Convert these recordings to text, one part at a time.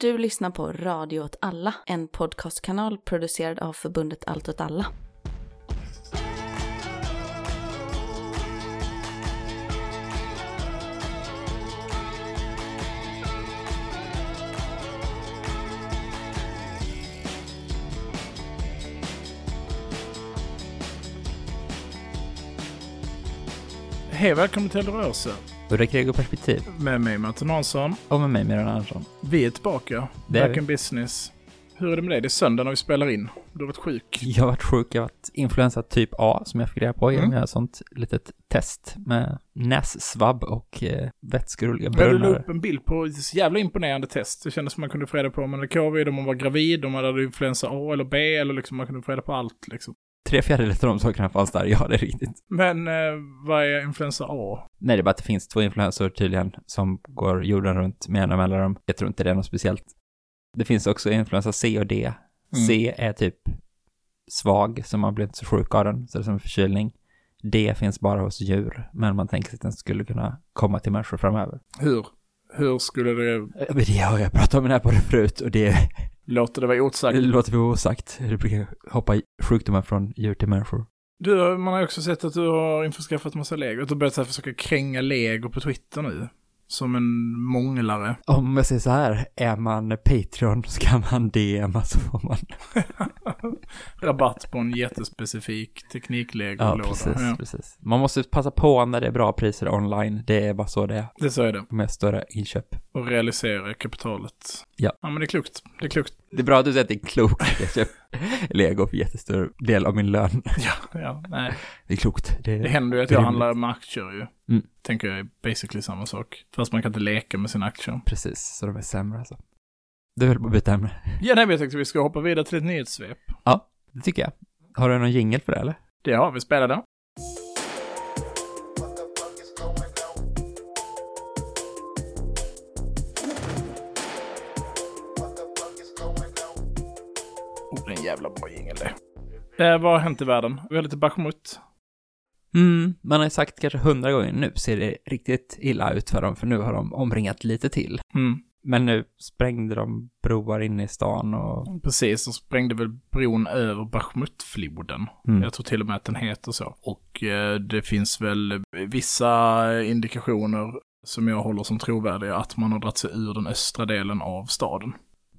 Du lyssnar på Radio åt alla, en podcastkanal producerad av förbundet Allt åt alla. Hej välkommen till Rörelse. Udda krig och perspektiv. Med mig Martin Hansson. Och med mig Miran Andersson. Vi är tillbaka. Det är Back vi. in business. Hur är det med dig? Det är söndag när vi spelar in. Du har varit sjuk. Jag har varit sjuk, jag har varit influensa typ A som jag fick reda på genom Mm. ett sånt litet test med nässvabb och eh, vätskerullga Men du la brunnar. upp en bild på ett jävla imponerande test. Det kändes som man kunde få reda på om man hade covid, om man var gravid, om man hade influensa A eller B, eller liksom man kunde få reda på allt liksom. Tre fjärdedelar av de sakerna fanns där, ja det är riktigt. Men eh, vad är influensa A? Nej, det är bara att det finns två influensor tydligen som går jorden runt med jämna mellanrum. Jag tror inte det är något speciellt. Det finns också influensa C och D. Mm. C är typ svag, så man blir inte så sjuk av den, så det är som en förkylning. D finns bara hos djur, men man tänker sig att den skulle kunna komma till människor framöver. Hur? Hur skulle det... Det har jag pratat om den här podden förut och det Låter det vara osagt? låter vi osagt. Det brukar hoppa sjukdomar från djur till människor. Du, man har också sett att du har införskaffat massa lego. Du har börjat här försöka kränga lego på Twitter nu. Som en månglare. Om jag säger så här, är man Patreon så kan man DMa så får man. Rabatt på en jättespecifik teknik-lego-låda. Ja, precis, Ja, precis. Man måste passa på när det är bra priser online. Det är bara så det är det så är det. med större inköp. Och realisera kapitalet. Ja. Ja, men det är klokt. Det är klokt. Det är bra att du säger att det är klokt att jag köper Lego för jättestor del av min lön. Ja, ja, nej. Det är klokt. Det, Det händer ju att är jag handlar med aktier ju. Mm. Tänker jag är basically samma sak. Fast man kan inte leka med sina aktier. Precis, så de är sämre alltså. Du höll på att byta ämne. Ja, nej, men jag tänkte vi ska hoppa vidare till ett nyhetssvep. Det tycker jag. Har du någon jingel för det eller? Det har vi, spelar den. Jävla bra jingel det. Eh, vad har hänt i världen? Vi har lite Bachmut. Mm, man har ju sagt kanske hundra gånger nu ser det riktigt illa ut för dem, för nu har de omringat lite till. Mm, Men nu sprängde de broar inne i stan och... precis, de sprängde väl bron över Bachmutfloden. Mm. Jag tror till och med att den heter så. Och eh, det finns väl vissa indikationer som jag håller som trovärdiga att man har dragit sig ur den östra delen av staden.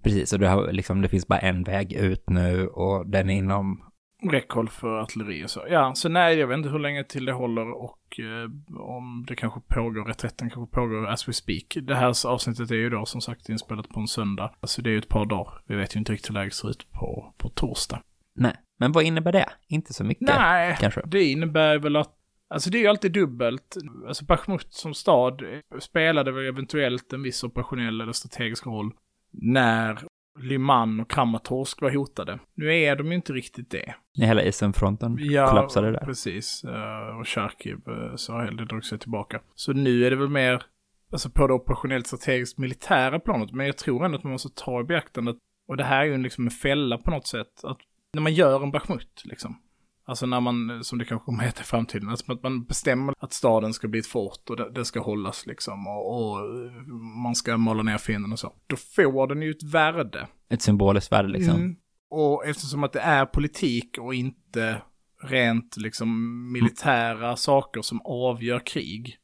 Precis, och det, har, liksom, det finns bara en väg ut nu och den är inom... Räckhåll för artilleri och så. Ja, så nej, jag vet inte hur länge till det håller och eh, om det kanske pågår, reträtten kanske pågår as we speak. Det här avsnittet är ju då som sagt inspelat på en söndag. Alltså det är ju ett par dagar. Vi vet ju inte riktigt hur läget ser ut på, på torsdag. Nej, men vad innebär det? Inte så mycket, Nej, kanske. det innebär väl att Alltså det är ju alltid dubbelt. Alltså Bachmut som stad spelade väl eventuellt en viss operationell eller strategisk roll när Lyman och Kramatorsk var hotade. Nu är de ju inte riktigt det. När hela Isenfronten kollapsade där. precis. Eh, Och Charkiv så har hellre dragit sig tillbaka. Så nu är det väl mer, alltså på det operationellt strategiskt militära planet, men jag tror ändå att man måste ta i beaktande, och det här är ju liksom en fälla på något sätt, att när man gör en Bachmut, liksom, Alltså när man, som det kanske kommer heta i framtiden, alltså att man bestämmer att staden ska bli ett fort och det, det ska hållas liksom och, och man ska måla ner fienden och så. Då får den ju ett värde. Ett symboliskt värde liksom. Mm. Och eftersom att det är politik och inte rent liksom militära saker som avgör krig,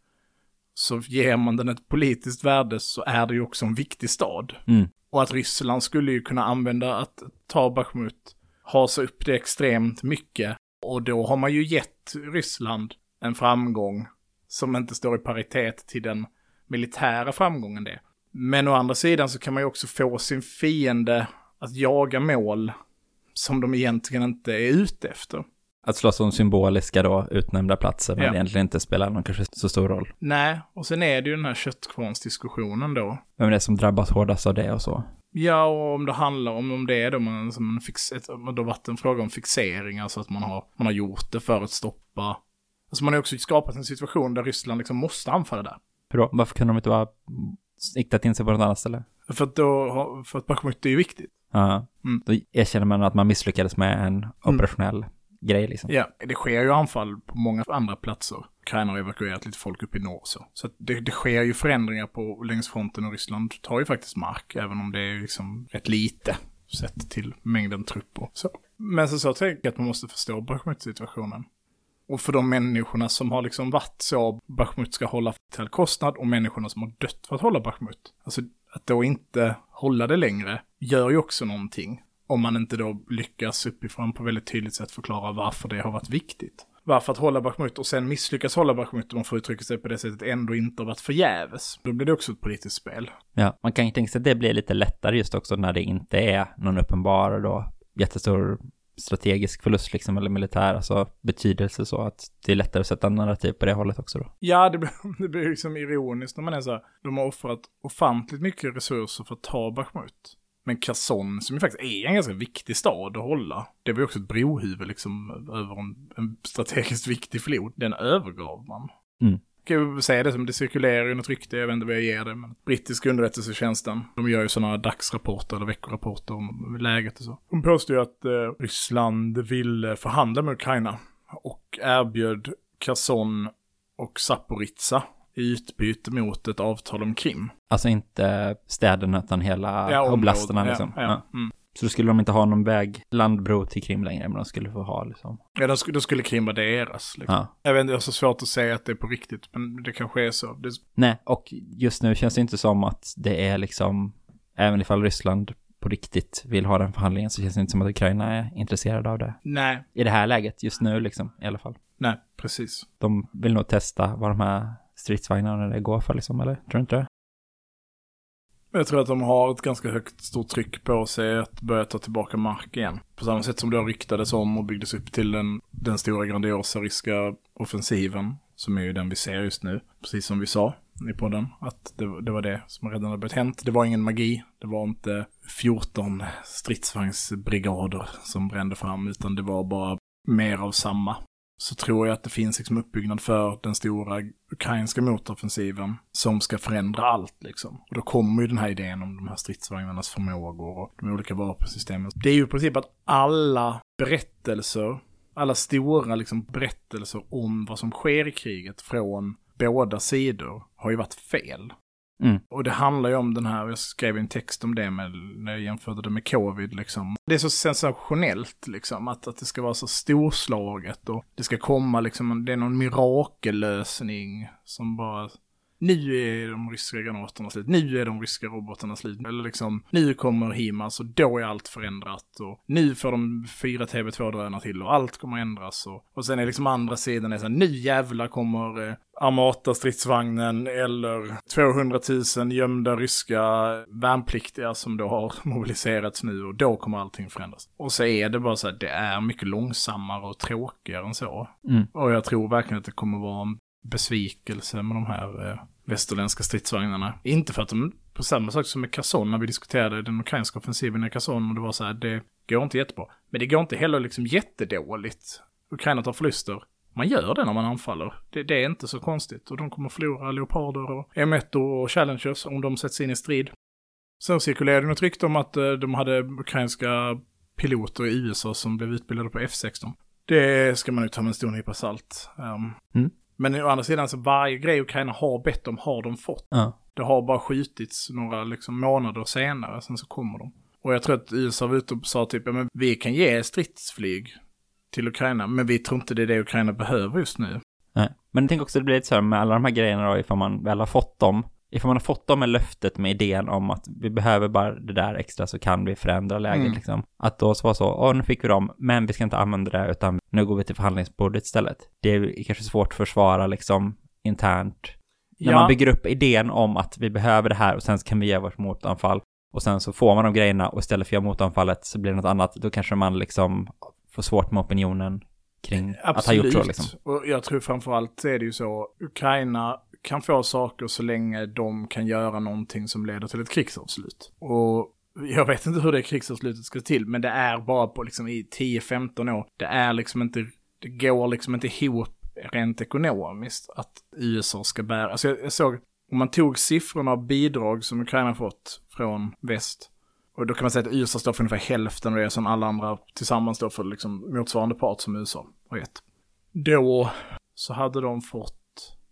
så ger man den ett politiskt värde så är det ju också en viktig stad. Mm. Och att Ryssland skulle ju kunna använda att ta Bachmut, hasa upp det extremt mycket. Och då har man ju gett Ryssland en framgång som inte står i paritet till den militära framgången det. Men å andra sidan så kan man ju också få sin fiende att jaga mål som de egentligen inte är ute efter. Att slåss om symboliska då, utnämnda platser, men Ja. egentligen inte spelar någon kanske så stor roll. Nej, och sen är det ju den här köttkvarnsdiskussionen då. Vem det är som drabbas hårdast av det och så. Ja, och om det handlar om, om det är då man, som en fix, ett, har varit en fråga om fixering, alltså att man har, man har gjort det för att stoppa. Alltså man har också skapat en situation där Ryssland liksom måste anfalla där. Hur då? Varför kunde de inte bara siktat in sig på något annat ställe? För att då, för att Bachmut är ju viktigt. Ja. Mm. Då erkänner man att man misslyckades med en operationell grej liksom. Ja, det sker ju anfall på många andra platser. Ukraina har evakuerat lite folk upp i norr så. Så att det, det sker ju förändringar på längs fronten och Ryssland tar ju faktiskt mark, även om det är liksom rätt lite sett till mängden trupper. Så. Men så, så tänker jag att man måste förstå Bachmut-situationen. Och för de människorna som har liksom varit så Bachmut ska hålla till kostnad och människorna som har dött för att hålla Bachmut. Alltså att då inte hålla det längre gör ju också någonting. Om man inte då lyckas uppifrån på väldigt tydligt sätt förklara varför det har varit viktigt. Varför att hålla Bachmut och sen misslyckas hålla Bachmut om man får uttrycka sig på det sättet ändå inte har varit förgäves. Då blir det också ett politiskt spel. Ja, man kan ju tänka sig att det blir lite lättare just också när det inte är någon uppenbar då jättestor strategisk förlust liksom, eller militär, alltså betydelse så att det är lättare att sätta narrativ på det hållet också då. Ja, det blir, det blir liksom ironiskt när man är så här, de har offrat ofantligt mycket resurser för att ta Bachmut. Men Kherson, som ju faktiskt är en ganska viktig stad att hålla, det var ju också ett brohuvud liksom över en, en strategiskt viktig flod, den övergav man. Mm. Kan jag säga det som det cirkulerar ju något rykte, jag vet inte vad jag ger det, men brittiska underrättelsetjänsten, de gör ju sådana dagsrapporter eller veckorapporter om läget och så. De påstår ju att eh, Ryssland ville förhandla med Ukraina och erbjöd Kherson och Zaporizjza i utbyte mot ett avtal om Krim. Alltså inte städerna utan hela Ja, oblasterna områden, liksom. Ja, Ja. ja. Mm. Så då skulle de inte ha någon väg, landbro till Krim längre, men de skulle få ha liksom. ja då, skulle, då skulle Krim vara deras. Liksom. Ja. Jag vet inte, jag har så svårt att säga att det är på riktigt, men det kanske är så. Det, Nej, och just nu känns det inte som att det är liksom, även ifall Ryssland på riktigt vill ha den förhandlingen så känns det inte som att Ukraina är intresserade av det. nej, I det här läget, just nu liksom, i alla fall. nej, precis. De vill nog testa vad de här stridsvagnarna det går för liksom, eller? Tror du inte det? Jag tror att de har ett ganska högt stort tryck på sig att börja ta tillbaka mark igen. På samma sätt som det ryktades om och byggdes upp till den, den stora grandiosa ryska offensiven. Som är ju den vi ser just nu. Precis som vi sa i podden. Att det, det var det som redan hade börjat hänt. Det var ingen magi. Det var inte 14 stridsvagnsbrigader som brände fram. Utan det var bara mer av samma så tror jag att det finns liksom uppbyggnad för den stora ukrainska motoffensiven som ska förändra allt liksom. Och då kommer ju den här idén om de här stridsvagnarnas förmågor och de olika vapensystemen. Det är ju i princip att alla berättelser, alla stora liksom berättelser om vad som sker i kriget från båda sidor har ju varit fel. Mm. Och det handlar ju om den här, jag skrev en text om det med, när jag jämförde det med covid liksom. Det är så sensationellt liksom, att, att det ska vara så storslaget och det ska komma liksom, det är någon mirakellösning som bara, nu är de ryska granaterna slut, nu är de ryska robotarna slut, eller liksom, nu kommer HIMARS och då är allt förändrat och nu får de fyra TV2-drönare till och allt kommer ändras och, och sen är liksom andra sidan är så här, nu jävlar kommer eh, Armata-stridsvagnen eller 200 000 gömda ryska värnpliktiga som då har mobiliserats nu och då kommer allting förändras. Och så är det bara så här, det är mycket långsammare och tråkigare än så. Mm. Och jag tror verkligen att det kommer vara en besvikelse med de här eh, västerländska stridsvagnarna. Inte för att de, på samma sak som med Kazon, när vi diskuterade den ukrainska offensiven i Kazon, och det var så här, det går inte jättebra. Men det går inte heller liksom jättedåligt. Ukraina tar förluster. Man gör det när man anfaller. Det, det är inte så konstigt. Och de kommer förlora Leoparder och M1 och Challengers om de sätts in i strid. Sen cirkulerade något rykte om att eh, de hade ukrainska piloter i USA som blev utbildade på F16. Det ska man ju ta med en stor nypa salt. Um, Mm. Men å andra sidan, så varje grej Ukraina har bett om har de fått. Ja. Det har bara skjutits några liksom, månader senare, sen så kommer de. Och jag tror att USA var ute och sa typ, ja, men vi kan ge stridsflyg till Ukraina, men vi tror inte det är det Ukraina behöver just nu. Nej. Men jag tänker också det blir lite så här med alla de här grejerna då, ifall man väl har fått dem, ifall man har fått dem med löftet med idén om att vi behöver bara det där extra så kan vi förändra läget Mm. liksom. Att då så var så, åh nu fick vi dem, men vi ska inte använda det utan nu går vi till förhandlingsbordet istället. Det är kanske svårt att försvara liksom internt. När man bygger upp idén om att vi behöver det här och sen kan vi göra vårt motanfall och sen så får man de grejerna och istället för att göra motanfallet så blir det något annat, då kanske man liksom får svårt med opinionen kring att ha gjort så liksom. Och jag tror framförallt är det ju så, Ukraina kan få saker så länge de kan göra någonting som leder till ett krigsavslut. Och jag vet inte hur det krigsavslutet ska till, men det är bara på liksom i 10-15 år. Det är liksom inte, det går liksom inte ihop rent ekonomiskt att USA ska bära. Alltså jag, jag såg, om man tog siffrorna av bidrag som Ukraina fått från väst, och då kan man säga att USA står för ungefär hälften av det som alla andra tillsammans står för liksom motsvarande part som USA har gett. Då så hade de fått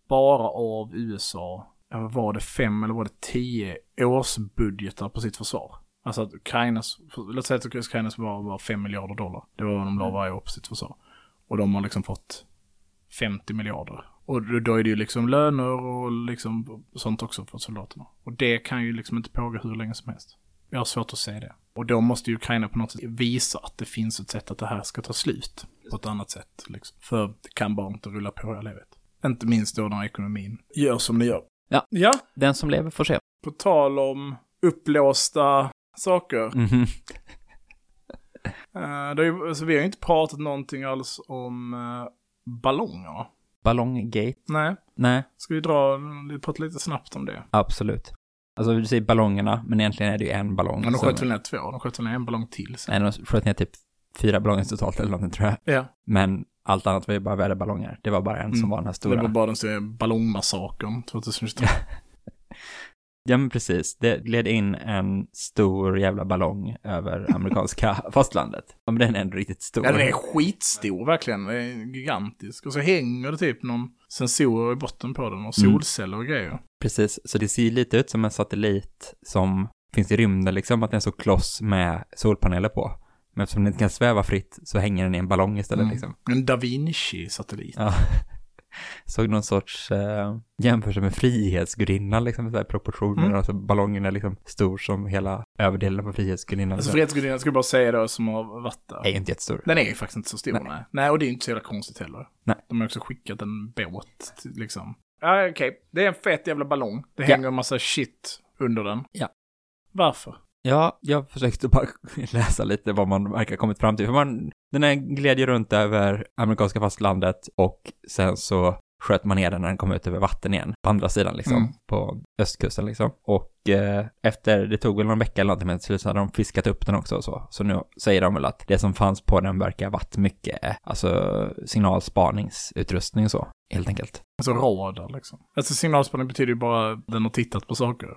bara av USA, var det fem eller var det tio årsbudgetar på sitt försvar? Alltså att Ukrainas, låt säga att Ukrainas var, var 5 miljarder dollar. Det var vad de la varje år på sitt försvar. Och de har liksom fått 50 miljarder. Och då är det ju liksom löner och liksom sånt också för soldaterna. Och det kan ju liksom inte pågå hur länge som helst. Jag har svårt att se det. Och då måste ju Ukraina på något sätt visa att det finns ett sätt att det här ska ta slut. På ett annat sätt liksom. För det kan bara inte rulla på hela livet. Inte minst då när ekonomin gör som det gör. Ja. Ja, Den som lever får se. på tal om upplåsta saker. Mhm. Eh, det är alltså, vi har ju inte pratat någonting alls om uh, ballongerna. Ballonggate? Nej, Nej, ska vi dra, vi pratar lite snabbt om det. absolut. Alltså du säger ballongerna, men egentligen är det ju en ballong. Men de sköt väl ner två, de sköt väl ner en ballong till sen. Nej, de sköt ner typ fyra ballonger totalt eller någonting tror jag. Ja, Men allt annat var ju bara väderballonger. Det var bara en som Mm. var den här det stora. var bara den stora ballongmassakern 2022. Ja, men precis. Det gled in en stor jävla ballong över amerikanska fastlandet. Ja, men den är ändå riktigt stor. Ja, den är skitstor verkligen. Den är gigantisk. Och så hänger det typ någon sensorer i botten på den och Mm. solceller och grejer. Precis, så det ser lite ut som en satellit som finns i rymden liksom, att den är så kloss med solpaneler på. Men eftersom den inte kan sväva fritt så hänger den i en ballong istället Mm. liksom. En Da Vinci-satellit. Ja. Såg någon sorts eh, jämförelse med Frihetsgudinnan liksom, så här proportioner, Mm. alltså ballongen är liksom stor som hela överdelen på Frihetsgudinnan. Alltså så. Frihetsgudinnan jag bara säga då som har varit där. är inte jättestor. Den är ju faktiskt inte så stor, nej. Nej. nej. och det är inte så jävla konstigt heller. Nej. De har också skickat en båt, liksom. Ja, okej. Det är en fet jävla ballong. Det Ja. hänger en massa shit under den. Ja. Varför? Ja, jag försökte bara läsa lite vad man verkar ha kommit fram till. För man, den här gled ju runt över amerikanska fastlandet och sen så sköt man ner den när den kom ut över vatten igen. På andra sidan liksom, Mm. på östkusten liksom. Och eh, efter, det tog väl någon vecka eller någonting, men till slut så hade de fiskat upp den också och så. Så nu säger de väl att det som fanns på den verkar ha varit mycket, eh, alltså signalspaningsutrustning och så, helt enkelt. Alltså radar liksom. Alltså signalspaning betyder ju bara att den har tittat på saker.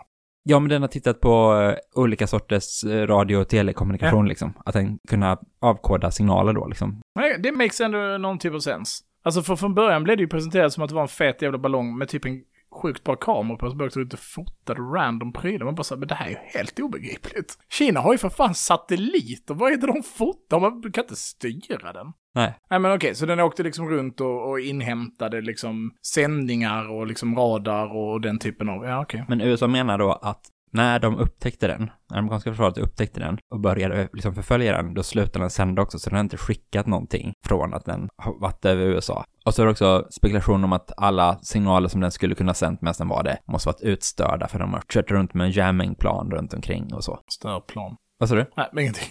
Ja, men den har tittat på eh, olika sorters eh, radio och telekommunikation liksom. Att den kunna avkoda signaler då liksom. Det makes ändå någon typ av sens. Alltså för från början blev det ju presenterat som att det var en fet jävla ballong med typ en sjukt bra kamera på som bara ut och fotade random prylar. Man bara sa, men det här är ju helt obegripligt. Kina har ju för fan satelliter, vad är det de fotar? Man kan inte styra den. Nej. Nej men okej, så den åkte liksom runt och, och inhämtade liksom sändningar och liksom radar och den typen av, ja okej. Men USA menar då att när de upptäckte den, när amerikanska försvaret upptäckte den och började liksom förfölja den, då slutade den sända också, så den har inte skickat någonting från att den har varit över USA. Och så är det också spekulation om att alla signaler som den skulle kunna sänt medan den var det måste varit utstörda, för de har kört runt med en jammingplan runt omkring och så. Störplan. Vad sa du? Nej, men ingenting.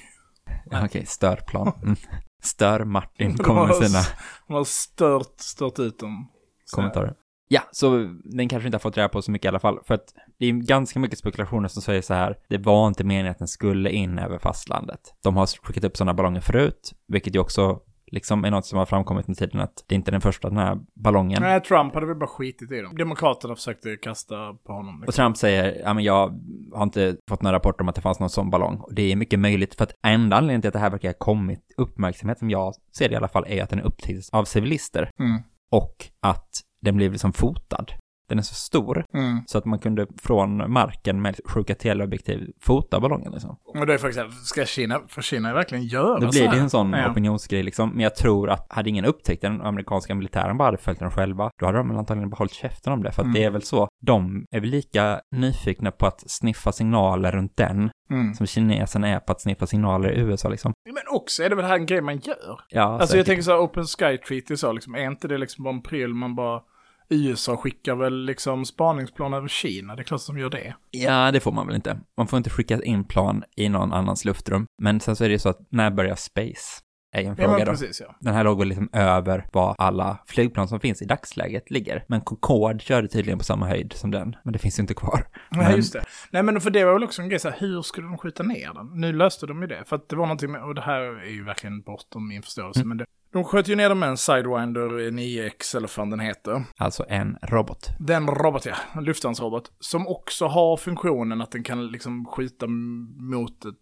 Ja, Okej, störplan. Mm. Stör-Martin De kommer med sina De har stört, stört ut dem. Kommentarer. Ja, så den kanske inte har fått reda på så mycket i alla fall, för att det är ganska mycket spekulationer som säger så här, det var inte meningen att den skulle in över fastlandet. De har skickat upp sådana ballonger förut, vilket ju också liksom är något som har framkommit med tiden att det inte är den första den här ballongen. Nej, Trump hade väl bara skitit i dem. Demokraterna försökte kasta på honom. Och Liksom. Trump säger, ja men jag har inte fått några rapporter om att det fanns någon sån ballong. Och det är mycket möjligt, för att enda anledningen till att det här verkar ha kommit uppmärksamhet, som jag ser det i alla fall, är att den är upptäckts av civilister. Mm. Och att den blev liksom fotad. Den är så stor, Mm. så att man kunde från marken med sjuka teleobjektiv fota ballongen liksom. Men det är faktiskt, ska Kina, för Kina verkligen göra Då blir det en sån Ja. opinionsgrej liksom. Men jag tror att hade ingen upptäckt den amerikanska militären bara hade följt den själva, då hade de antagligen bara hållit käften om det. För att Mm. det är väl så, de är väl lika nyfikna på att sniffa signaler runt den Mm. som kineserna är på att sniffa signaler i USA liksom. Men också är det väl här en grej man gör? Ja, Alltså jag säkert. tänker så här, Open Sky Treaty så liksom, är inte det liksom bara en pryl man bara... USA skickar väl liksom spaningsplan över Kina, det är klart som gör det. Ja, det får man väl inte. Man får inte skicka in plan i någon annans luftrum. Men sen så är det ju så att när börjar space? Är en Ja fråga då. precis ja. Den här låg väl liksom över vad alla flygplan som finns i dagsläget ligger. Men Concorde körde tydligen på samma höjd som den. Men det finns ju inte kvar. Nej, Men- just det. Nej, men för det var väl också en grej så här, hur skulle de skjuta ner den? Nu löste de ju det, för att det var någonting med, och det här är ju verkligen bortom min förståelse, Mm. men det, de sköt ju ner den med en Sidewinder 9X, eller vad fan den heter. Alltså en robot. Den robot, ja, en luftvärnsrobot, som också har funktionen att den kan liksom skjuta mot ett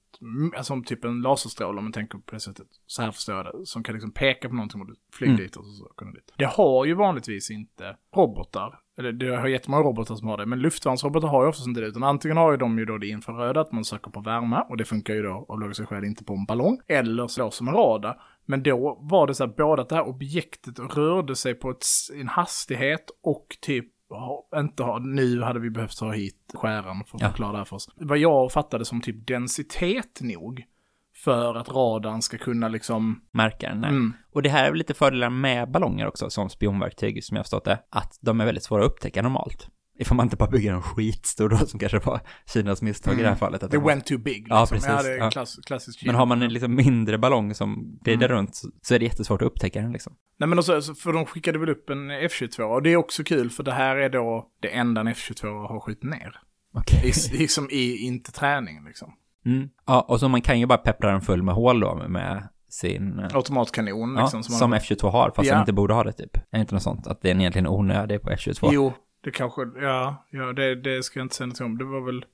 alltså som typ en laserstråle om man tänker på det sättet. Så här förstår jag det. Som kan liksom peka på någonting och du flyger Mm. dit och så, kommer dit. Det har ju vanligtvis inte robotar. Eller det har jättemånga robotar som har det. Men luftvärnsrobotar har ju oftast inte det. Utan antingen har ju de ju då det infraröda, att man söker på värme. Och det funkar ju då av logiska skäl inte på en ballong. Eller så som en radar. Men då var det så här både att det här objektet rörde sig på ett, en hastighet och typ ha- inte ha, nu hade vi behövt ta hit skäran för att Ja. förklara det här för oss. Vad jag fattade som typ densitet nog för att radarn ska kunna liksom... Märker den. Mm. Och det här är väl lite fördelar med ballonger också, som spionverktyg, som jag har förstått det, att de är väldigt svåra att upptäcka normalt. Ifall man inte bara bygger en skitstor då, som kanske var Kinas misstag i det här fallet. Att They went too big. Liksom. Ja, precis. Ja, det är Ja. klass, klassiskt Men har man en liksom mindre ballong som glider runt så- är det jättesvårt att upptäcka den liksom. Nej men också, alltså, för de skickade väl upp en F22 och det är också kul för det här är då det enda en F22 har skjutit ner. Okej. I, liksom i, inte träning liksom. Mm. Ja, och så man kan ju bara peppra den full med hål då med sin... eh, Automatkanon Ja, liksom. som, man- F22 har, fast Ja. den inte borde ha det typ. Är det inte något sånt? Att är egentligen onödig på F22? Jo, det kanske, ja, ja det, det ska jag inte säga något om. Det var väl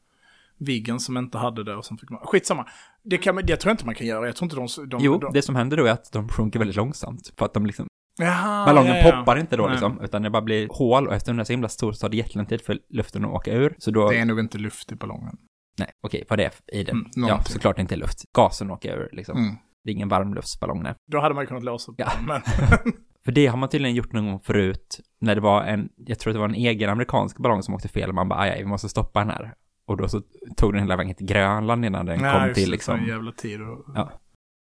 Viggen som inte hade det och sen fick man, skitsamma. Det kan det tror jag inte man kan göra. Jag tror inte de... de Jo, de, det som händer då är att de sjunker väldigt långsamt. För att de liksom, Jaha, ballongen ja, ja. poppar inte då Nej. liksom, utan det bara blir hål och eftersom den är så himla stor så tar det jättelång tid för luften att åka ur. Så då, Det är nog inte luft i ballongen. nej, okej, vad det är i den. Mm, ja, såklart inte är luft. Gasen åker ur liksom. Mm. Det är ingen varmluftsballong, nej. Då hade man ju kunnat låsa på Ja. den, men... För det har man tydligen gjort någon gång förut, när det var en, jag tror det var en egen amerikansk ballong som åkte fel och man bara, aj, vi måste stoppa den här. Och då så tog den hela vägen till Grönland innan den Nej, kom till liksom, sån jävla tid och... Ja.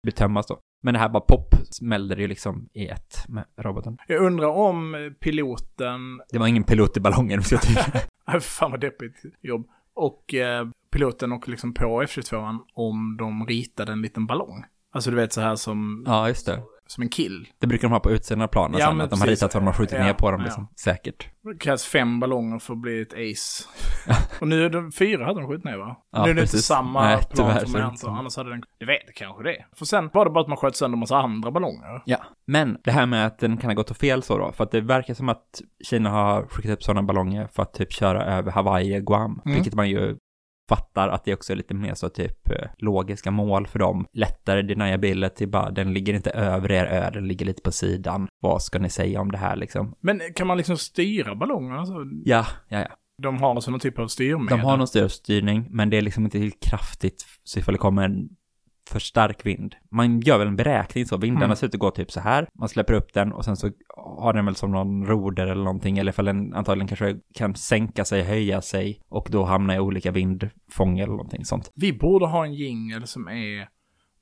betömmas då. Men det här bara pop smällde det ju liksom i ett med roboten. Jag undrar om piloten... Det var ingen pilot i ballongen, ska jag tycka. Fan vad deppigt jobb. Och eh, piloten och liksom på F22 om de ritade en liten ballong. Alltså du vet så här som, ja, just det. Som en kill. Det brukar de ha på utsidan av planen Ja, sen, att de har ritat vad de har skjutit Ja, ner på dem ja. liksom. Säkert. Det krävs fem ballonger för att bli ett ace. och nu är det fyra hade de skjutit ner va? Ja, nu är det inte precis. samma Nej, plan tyvärr som jag inte antar. Annars hade den... Det vet kanske det. För sen var det bara att man sköt sönder massa andra ballonger. Ja, men det här med att den kan ha gått fel så då, för att det verkar som att Kina har skickat upp sådana ballonger för att typ köra över Hawaii och Guam, Mm. vilket man ju fattar att det också är lite mer så typ eh, logiska mål för dem. Lättare deniability, bara den ligger inte över er ö, den ligger lite på sidan. Vad ska ni säga om det här liksom? Men kan man liksom styra ballongerna? Alltså, Ja, ja, ja. de har alltså någon typ av styrmedel. De har någon styrning, men det är liksom inte tillräckligt kraftigt så ifall det kommer en för stark vind. Man gör väl en beräkning så, vindarna Mm. ser ut att gå typ så här, man släpper upp den och sen så har den väl som någon roder eller någonting, eller ifall den antagligen kanske kan sänka sig, höja sig och då hamna i olika vindfång eller någonting sånt. Vi borde ha en jingel som är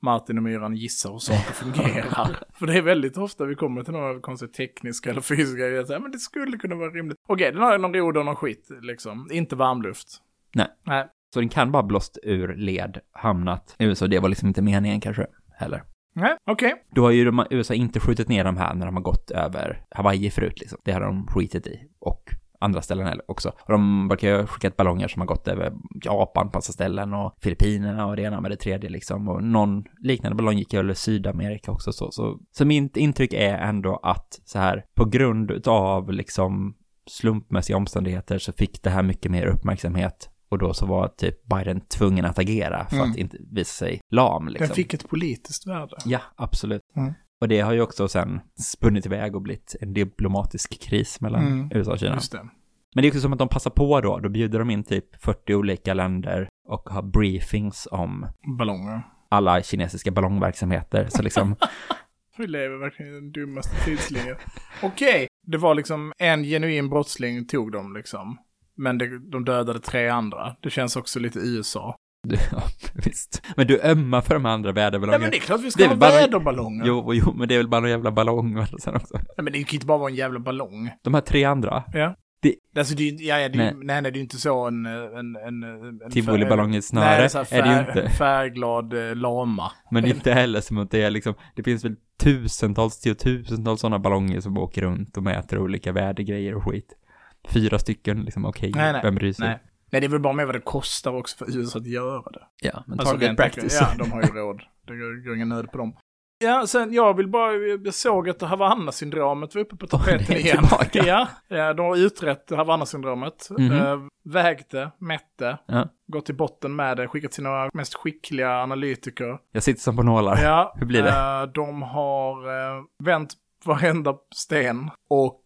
Martin och Myran gissar hur saker fungerar. För det är väldigt ofta vi kommer till några konstigt tekniska eller fysiska grejer. så här, Men det skulle kunna vara rimligt. Okej, den har någon roder och någon skit liksom. Inte varmluft. Nej. Nej. Så den kan bara blåst ur led, hamnat i USA, det var liksom inte meningen kanske heller. Nej, okej. Då har ju de, USA inte skjutit ner de här när de har gått över Hawaii förut liksom. Det har de skitit i. Och andra ställen också. Och de verkar ju ha skickat ballonger som har gått över Japan på massa ställen och Filippinerna och det ena med det tredje liksom. Och någon liknande ballong gick över Sydamerika också så. Så, så mitt intryck är ändå att så här på grund av liksom slumpmässiga omständigheter så fick det här mycket mer uppmärksamhet. Och då så var typ Biden tvungen att agera för Mm. att inte visa sig lam liksom. Den fick ett politiskt värde. Ja, absolut. Mm. Och det har ju också sen spunnit iväg och blivit en diplomatisk kris mellan Mm. USA och Kina. Just det. Men det är också som att de passar på då, då bjuder de in typ 40 olika länder och har briefings om Ballonger. alla kinesiska ballongverksamheter. Så liksom, Vi lever verkligen i den dummaste tidslinjen. Okej, det var liksom en genuin brottsling tog dem liksom. Men det, de dödade tre andra. Det känns också lite USA. ja, visst. Men du ömmar för de andra Nej väderballongerna. men det är klart vi ska ha bara- väderballonger. Jo, jo, men det är väl bara någon jävla ballong sen också. Nej men det kan ju inte bara vara en jävla ballong. De här tre andra, Ja. Det- Alltså det är ju, ja, ja, det är, Nej. ju- nej nej det är ju inte så en, en, en, en tivoliballong i snöre, Nej, det är, så här är det ju fär, inte. färgglad eh, lama. Men det är inte heller som att det är liksom, det finns väl tusentals, tiotusentals sådana ballonger som åker runt och mäter olika vädergrejer och skit. Fyra stycken, liksom okej, Nej, nej, vem bryr sig? Nej. nej, det är väl bara med vad det kostar också för USA att göra det. Ja, men Alltså, target practice. Ja, de har ju råd. Det går ingen nöd på dem. Ja, sen jag vill bara, jag såg att Havanna-syndromet var uppe på tapeten igen. tillbaka. Ja, de har utrett Havanna-syndromet. Mhm. Eh, vägde, mätte, Ja. gått till botten med det, skickat sina mest skickliga analytiker. Jag sitter som på nålar. Ja, Hur blir det? eh, de har eh, vänt varenda sten och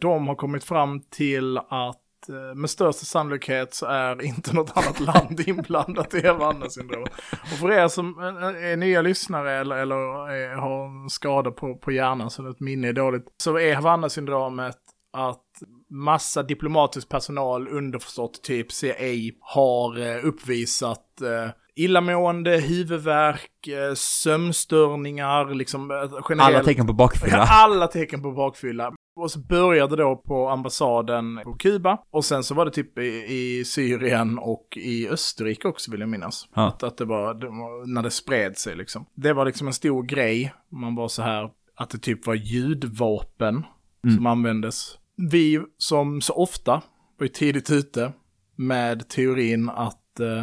de har kommit fram till att eh, med största sannolikhet så är inte något annat land inblandat i Havanna-syndromet. Och för er som eh, är nya lyssnare eller, eller är, har en skada på, på hjärnan så att minne är dåligt, så är Havanna-syndromet att massa diplomatisk personal, underförstått typ CIA, har eh, uppvisat eh, illamående, huvudvärk, eh, sömnstörningar, liksom eh, generellt. Alla tecken på bakfylla. Alla tecken på bakfylla. Och så började då på ambassaden på Kuba. Och sen så var det typ i, i Syrien och i Österrike också vill jag minnas. Ja. Att, att det, var, det var när det spred sig liksom. Det var liksom en stor grej. Man var så här att det typ var ljudvapen Mm. som användes. Vi som så ofta var ju tidigt ute med teorin att eh,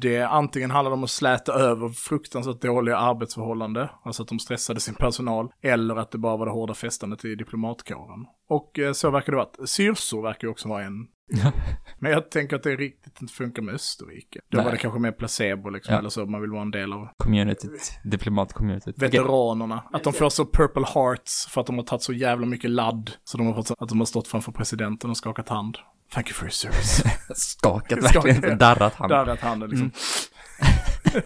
det antingen handlade om att släta över fruktansvärt dåliga arbetsförhållanden, alltså att de stressade sin personal, eller att det bara var det hårda festandet i diplomatkåren. Och eh, så verkar det vara. Syrsor verkar ju också vara en. Men jag tänker att det riktigt inte funkar med Österrike. Då Nej. var det kanske mer placebo liksom, Ja. eller så, man vill vara en del av Communityt, diplomatcommunityt. Veteranerna. Att de får så purple hearts för att de har tagit så jävla mycket ladd. Så de har fått så att de har stått framför presidenten och skakat hand. Thank you for your service. Skakat Skakat. verkligen, darrat hand. Darrat handen liksom.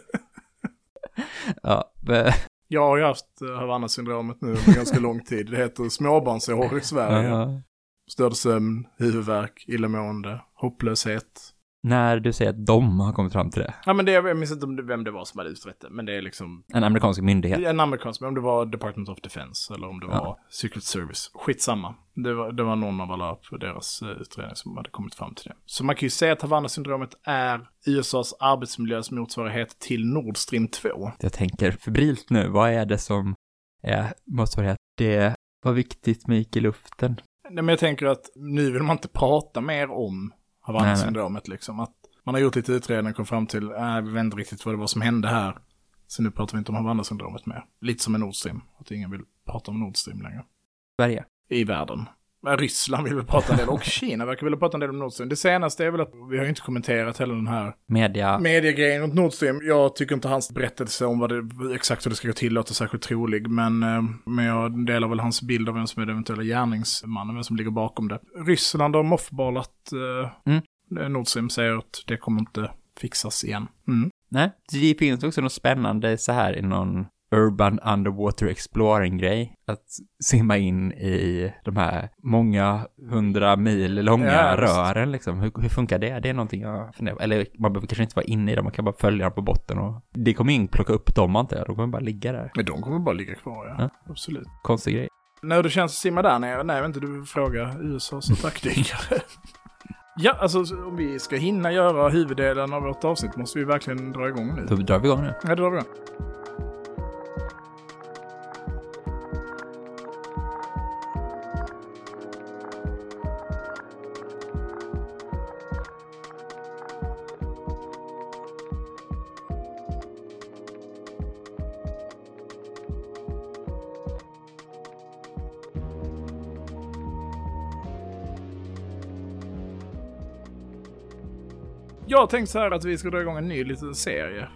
Ja, men- Jag har ju haft eh, Havanna-syndromet nu under ganska lång tid. Det heter småbarnsår i Sverige. ja. Störd sömn, huvudvärk, illamående, hopplöshet. När du säger att de har kommit fram till det. Ja men det, jag minns inte vem det var som hade utrett det, men det är liksom En amerikansk myndighet. en amerikansk, men om det var Department of Defense eller om det Ja. var Secret Service. Skitsamma. Det var, det var någon av alla på deras eh, utredning som hade kommit fram till det. Så man kan ju säga att Havanna-syndromet är USAs arbetsmiljös motsvarighet till Nord Stream 2. Jag tänker febrilt nu, vad är det som är motsvarighet? Det var viktigt med gick i luften. Nej, men jag tänker att nu vill man inte prata mer om Havanna-syndromet liksom. Att man har gjort lite utredningar och kom fram till, äh, vi vet inte riktigt vad det var som hände här. Så nu pratar vi inte om Havanna-syndromet mer. Lite som med Nord Stream, att ingen vill prata om Nord Stream längre. Sverige. I världen. Men Ryssland vill väl prata en del, och Kina verkar vilja prata en del om Nord Stream. Det senaste är väl att vi har inte kommenterat heller den här Media. mediegrejen runt Nord Stream. Jag tycker inte hans berättelse om vad det, exakt hur det ska gå till låter särskilt trolig, men, eh, men jag delar väl hans bild av vem som är den eventuella gärningsmannen, vem som ligger bakom det. Ryssland har moffballat eh, Mm. Nord Stream, säger att det kommer inte fixas igen. Mm. Nej, det finns också något spännande så här i någon urban underwater exploring-grej. Att simma in i de här många hundra mil långa Ja, rören liksom. Hur, hur funkar det? Det är någonting jag funderar på. Eller man behöver kanske inte vara inne i dem, man kan bara följa dem på botten och det kommer ingen plocka upp dem antar jag. De kommer bara ligga där. Men de kommer bara ligga kvar, ja. Ja. Absolut. Konstig grej. När det känns att simma där nere? Nej, inte, du vill fråga USAs attackdykare. ja, alltså så om vi ska hinna göra huvuddelen av vårt avsnitt måste vi verkligen dra igång nu. Då drar vi igång nu. Ja, det drar vi igång. Jag har tänkt så här att vi ska dra igång en ny liten serie.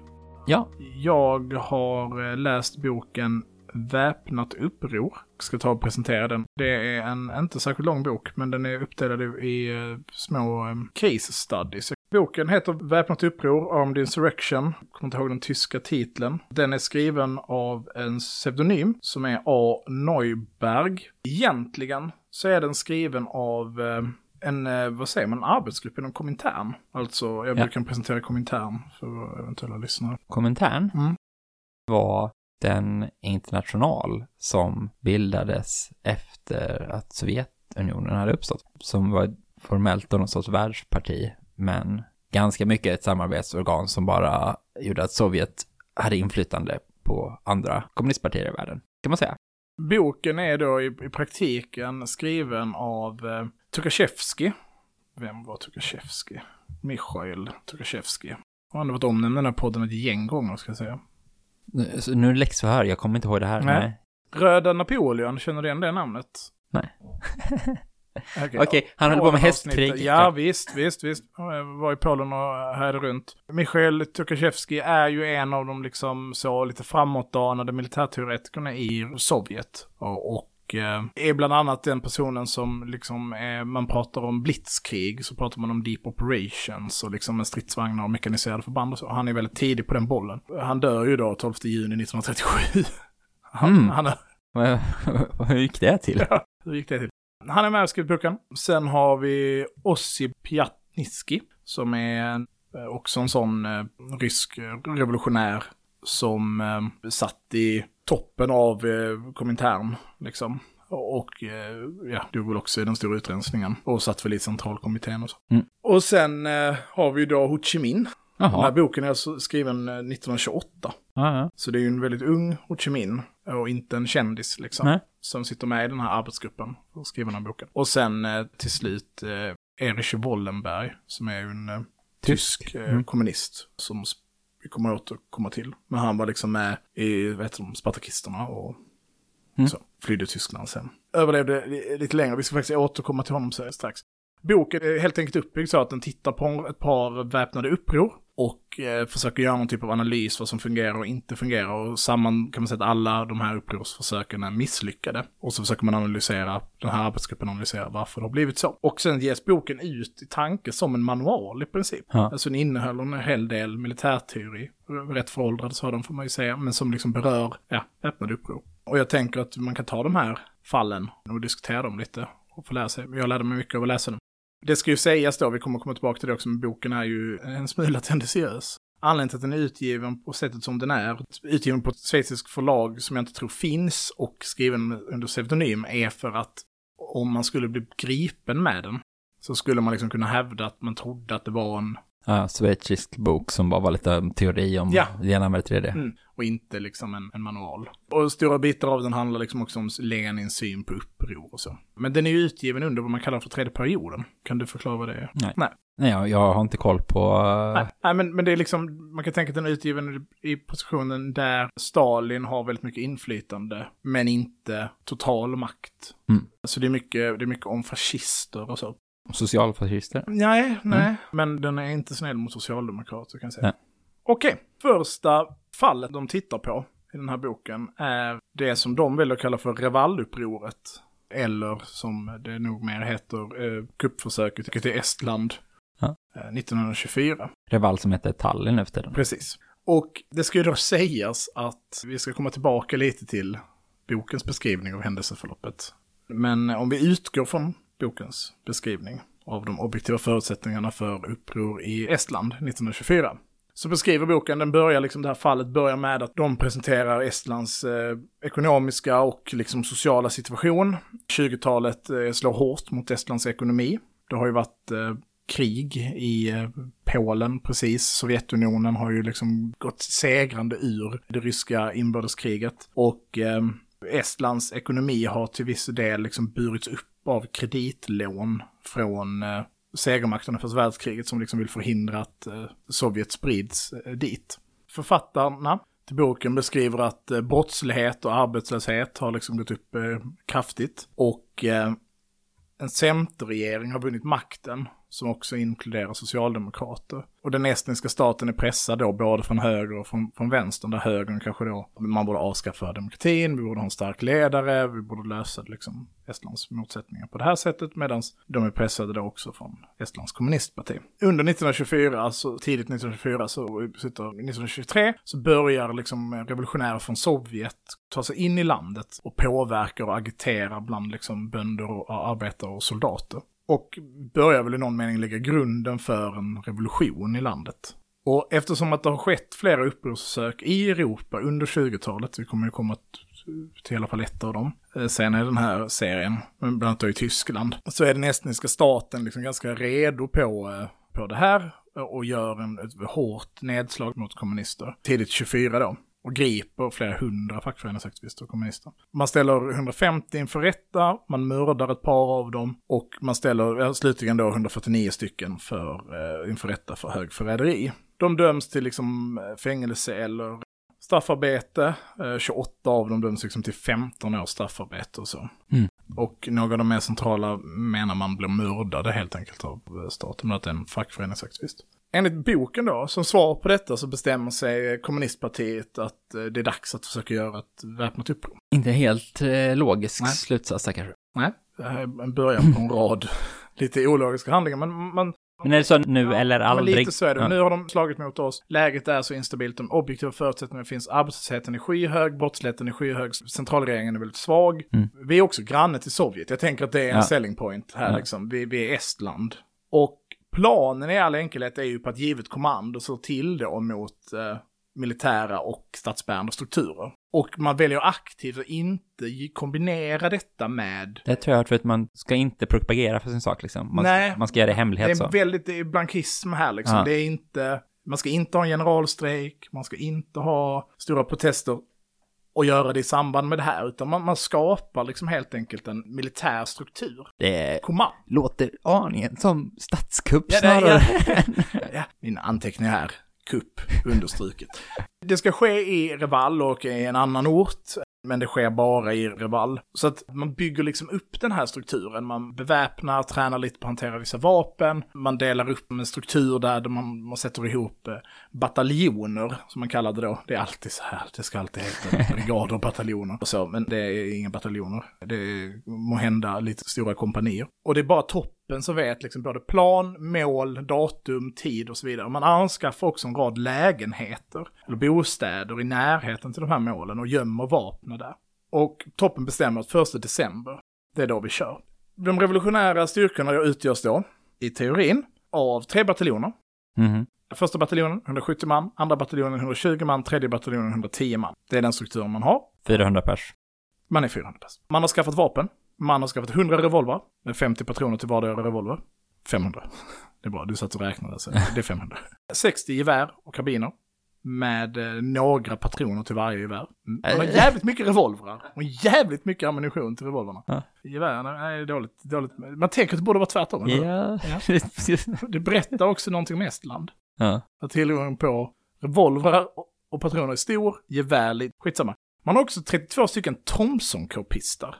Ja, Jag har eh, läst boken Väpnat uppror. Ska ta och presentera den. Det är en inte särskilt lång bok, men den är uppdelad i- eh, små eh, case studies. Boken heter Väpnat uppror, Armed Insurrection. Jag kommer inte ihåg den tyska titeln. Den är skriven av en pseudonym som är A. Neuberg. Egentligen så är den skriven av en, eh, vad säger man, en arbetsgrupp inom Komintern. Alltså, jag Ja. brukar presentera Komintern för eventuella lyssnare. kommentaren Mm. var den international som bildades efter att Sovjetunionen hade uppstått. Som var formellt någon sorts världsparti, men ganska mycket ett samarbetsorgan som bara gjorde att Sovjet hade inflytande på andra kommunistpartier i världen, kan man säga. Boken är då i, i praktiken skriven av Tukashevsky. Vem var Tukashevsky? Michail Tukashevsky. Och han har varit omnämnd i den här podden ett gäng gånger ska jag säga. Nu, så nu är det läxförhör, jag kommer inte ihåg det här. Nej. Nej. Röda Napoleon, känner du igen det namnet? Nej. Okej, Okej, han höll på med hästkrig. Ja, visst, visst, visst. Jag var i Polen och härjade runt. Michail Tukashevski är ju en av de liksom så lite framåtdanade militärteoretikerna i Sovjet. Och, och eh, är bland annat den personen som liksom, är, man pratar om blitzkrig, så pratar man om deep operations och liksom med stridsvagnar och mekaniserade förband och så. Han är väldigt tidig på den bollen. Han dör ju då 12 juni 1937. Han, Mm. han, Hur gick det till? Ja, hur gick det till? Han är med och skrivit boken. Sen har vi Ossi Piatnitski, som är en- eh, också en sån eh, rysk eh, revolutionär som eh, satt i toppen av eh, Komintern, liksom. Och eh, ja, dog väl också i den stora utrensningen. Och satt väl i centralkommittén och så. Mm. Och sen eh, har vi då Ho Chi Minh. Den här boken är alltså skriven eh, 1928. Ja, ja. Så det är ju en väldigt ung Ho Chi Minh och inte en kändis liksom. Nej. Som sitter med i den här arbetsgruppen och skriver den här boken. Och sen eh, till slut eh, Erich Wollenberg som är ju en eh, tysk eh, Mm. kommunist som vi kommer återkomma till. Men han var liksom med i, vad heter de, Spartakisterna och Mm. så. Flydde Tyskland sen. Överlevde li- lite längre, vi ska faktiskt återkomma till honom strax. Boken är helt enkelt uppbyggd så att den tittar på ett par väpnade uppror och eh, försöker göra någon typ av analys vad som fungerar och inte fungerar. Och samman kan man säga att alla de här upprorsförsöken är misslyckade. Och så försöker man analysera, den här arbetsgruppen analyserar varför det har blivit så. Och sen ges boken ut i tanke som en manual i princip. Ja. Alltså den innehåller en hel del militärteori. Rätt föråldrad sådan får man ju säga, men som liksom berör, ja, väpnade uppror. Och jag tänker att man kan ta de här fallen och diskutera dem lite och få lära sig. Jag lärde mig mycket av att läsa dem. Det ska ju sägas då, vi kommer komma tillbaka till det också, men boken är ju en smula tendentiös. Anledningen till att den är utgiven på sättet som den är, utgiven på ett schweiziskt förlag som jag inte tror finns och skriven under pseudonym, är för att om man skulle bli gripen med den så skulle man liksom kunna hävda att man trodde att det var en, Ja, schweizisk bok som bara var lite teori om Ja. enarmade 3D. mm, och inte liksom en, en manual. Och stora bitar av den handlar liksom också om Lenins syn på uppror och så. Men den är ju utgiven under vad man kallar för tredje perioden. Kan du förklara vad det är? Nej. Nej. Nej, jag, jag har inte koll på... Nej, nej men, men det är liksom, man kan tänka att den är utgiven i positionen där Stalin har väldigt mycket inflytande, men inte total makt. Mm. Så det är mycket, det är mycket om fascister och så. Socialfascister? Nej, nej, men den är inte snäll mot socialdemokrater kan jag säga. Nej. Okej, första fallet de tittar på i den här boken är det som de väljer att kalla för Revalupproret. Eller som det nog mer heter, eh, kuppförsöket till Estland Ja. eh, 1924. Reval som heter Tallinn efter den. Precis. Och det ska ju då sägas att vi ska komma tillbaka lite till bokens beskrivning av händelseförloppet. Men om vi utgår från bokens beskrivning av de objektiva förutsättningarna för uppror i Estland 1924. Så beskriver boken, den börjar liksom, det här fallet börjar med att de presenterar Estlands eh, ekonomiska och liksom sociala situation. 20-talet eh, slår hårt mot Estlands ekonomi. Det har ju varit eh, krig i eh, Polen precis. Sovjetunionen har ju liksom gått segrande ur det ryska inbördeskriget. Och eh, Estlands ekonomi har till viss del liksom burits upp Typ av kreditlån från eh, segermakterna för världskriget som liksom vill förhindra att eh, Sovjet sprids eh, dit. Författarna till boken beskriver att eh, brottslighet och arbetslöshet har liksom gått upp eh, kraftigt. Och eh, en centerregering har vunnit makten, som också inkluderar socialdemokrater. Och den estniska staten är pressad då både från höger och från, från vänster, där högern kanske då, man borde avskaffa demokratin, vi borde ha en stark ledare, vi borde lösa liksom Estlands motsättningar på det här sättet, medan de är pressade då också från Estlands kommunistparti. Under 1924, alltså tidigt 1924, så 1923, så börjar liksom revolutionärer från Sovjet ta sig in i landet och påverka och agitera bland liksom bönder och arbetare och soldater. Och börjar väl i någon mening lägga grunden för en revolution i landet. Och eftersom att det har skett flera upprorsförsök i Europa under 20-talet, vi kommer ju komma till i alla fall ett av dem, eh, sen i den här serien, men bland annat då i Tyskland, så är den estniska staten liksom ganska redo på, eh, på det här och gör en, ett hårt nedslag mot kommunister. Tidigt 24 då. Och griper flera hundra fackföreningsaktivister och kommunister. Man ställer 150 inför rätta, man mördar ett par av dem och man ställer slutligen då 149 stycken för, eh, inför rätta för högförräderi. De döms till liksom fängelse eller straffarbete. Eh, 28 av dem döms liksom till 15 års straffarbete och så. Mm. Och några av de mer centrala menar man blir mördade helt enkelt av eh, staten, men att det är en fackföreningsaktivist. Enligt boken då, som svar på detta så bestämmer sig kommunistpartiet att eh, det är dags att försöka göra ett väpnat uppror. Inte helt eh, logisk Nej. slutsats där kanske. Nej, det här är en början på en rad lite ologiska handlingar, men man Men är det så nu eller men aldrig? lite så är det. Ja. Nu har de slagit mot oss. Läget är så instabilt, de objektiva förutsättningarna finns. Arbetslösheten är skyhög, brottsligheten är skyhög, centralregeringen är väldigt svag. Mm. Vi är också granne till Sovjet. Jag tänker att det är en Ja. selling point här Ja. liksom. Vi, vi är Estland. Och planen i all enkelhet är ju på att givet kommando så till då mot eh, militära och statsbärande strukturer. Och man väljer aktivt att inte kombinera detta med Det tror jag för att man ska inte propagera för sin sak liksom. Man, Nej. man ska göra det i Det hemlighet är så. väldigt det är blankism här liksom. Ja. Det är inte, man ska inte ha en generalstrejk, man ska inte ha stora protester och göra det i samband med det här, utan man, man skapar liksom helt enkelt en militär struktur. Det Kommando. låter aningen som statskupp Ja, snarare. ja. ja, mina anteckningar här. Kupp, understruket. Det ska ske i Reval och i en annan ort, men det sker bara i Reval. Så att man bygger liksom upp den här strukturen. Man beväpnar, tränar lite på att hantera vissa vapen. Man delar upp en struktur där man, man sätter ihop eh, bataljoner, som man kallar det då. Det är alltid så här, det ska alltid heta brigader och bataljoner och så, men det är inga bataljoner. Det är må hända lite stora kompanier. Och det är bara toppen som vet liksom både plan, mål, datum, tid och så vidare. Man anskaffar också en rad lägenheter eller bostäder i närheten till de här målen och gömmer vapnen där. Och toppen bestämmer att 1 december, det är då vi kör. De revolutionära styrkorna utgörs då, i teorin, av tre bataljoner. Mhm. Första bataljonen 170 man, andra bataljonen 120 man, tredje bataljonen 110 man. Det är den strukturen man har. 400 pers. Man är 400 pers. Man har skaffat vapen. Man har skaffat 100 revolver med 50 patroner till vardera revolver. 500. Det är bra, du satt och räknade så det är 500. 60 gevär och karbiner. Med eh, några patroner till varje gevär. Mm. Man har jävligt mycket revolvrar och jävligt mycket ammunition till revolverna. Ja. Gevärerna är dåligt, dåligt. Man tänker att det borde vara tvärtom. hur? Ja. Det berättar också någonting om Estland. ja. Att tillgången på revolvrar och- patroner är stor, gevär lite, skitsamma. Man har också 32 stycken Thompson-k-pistar.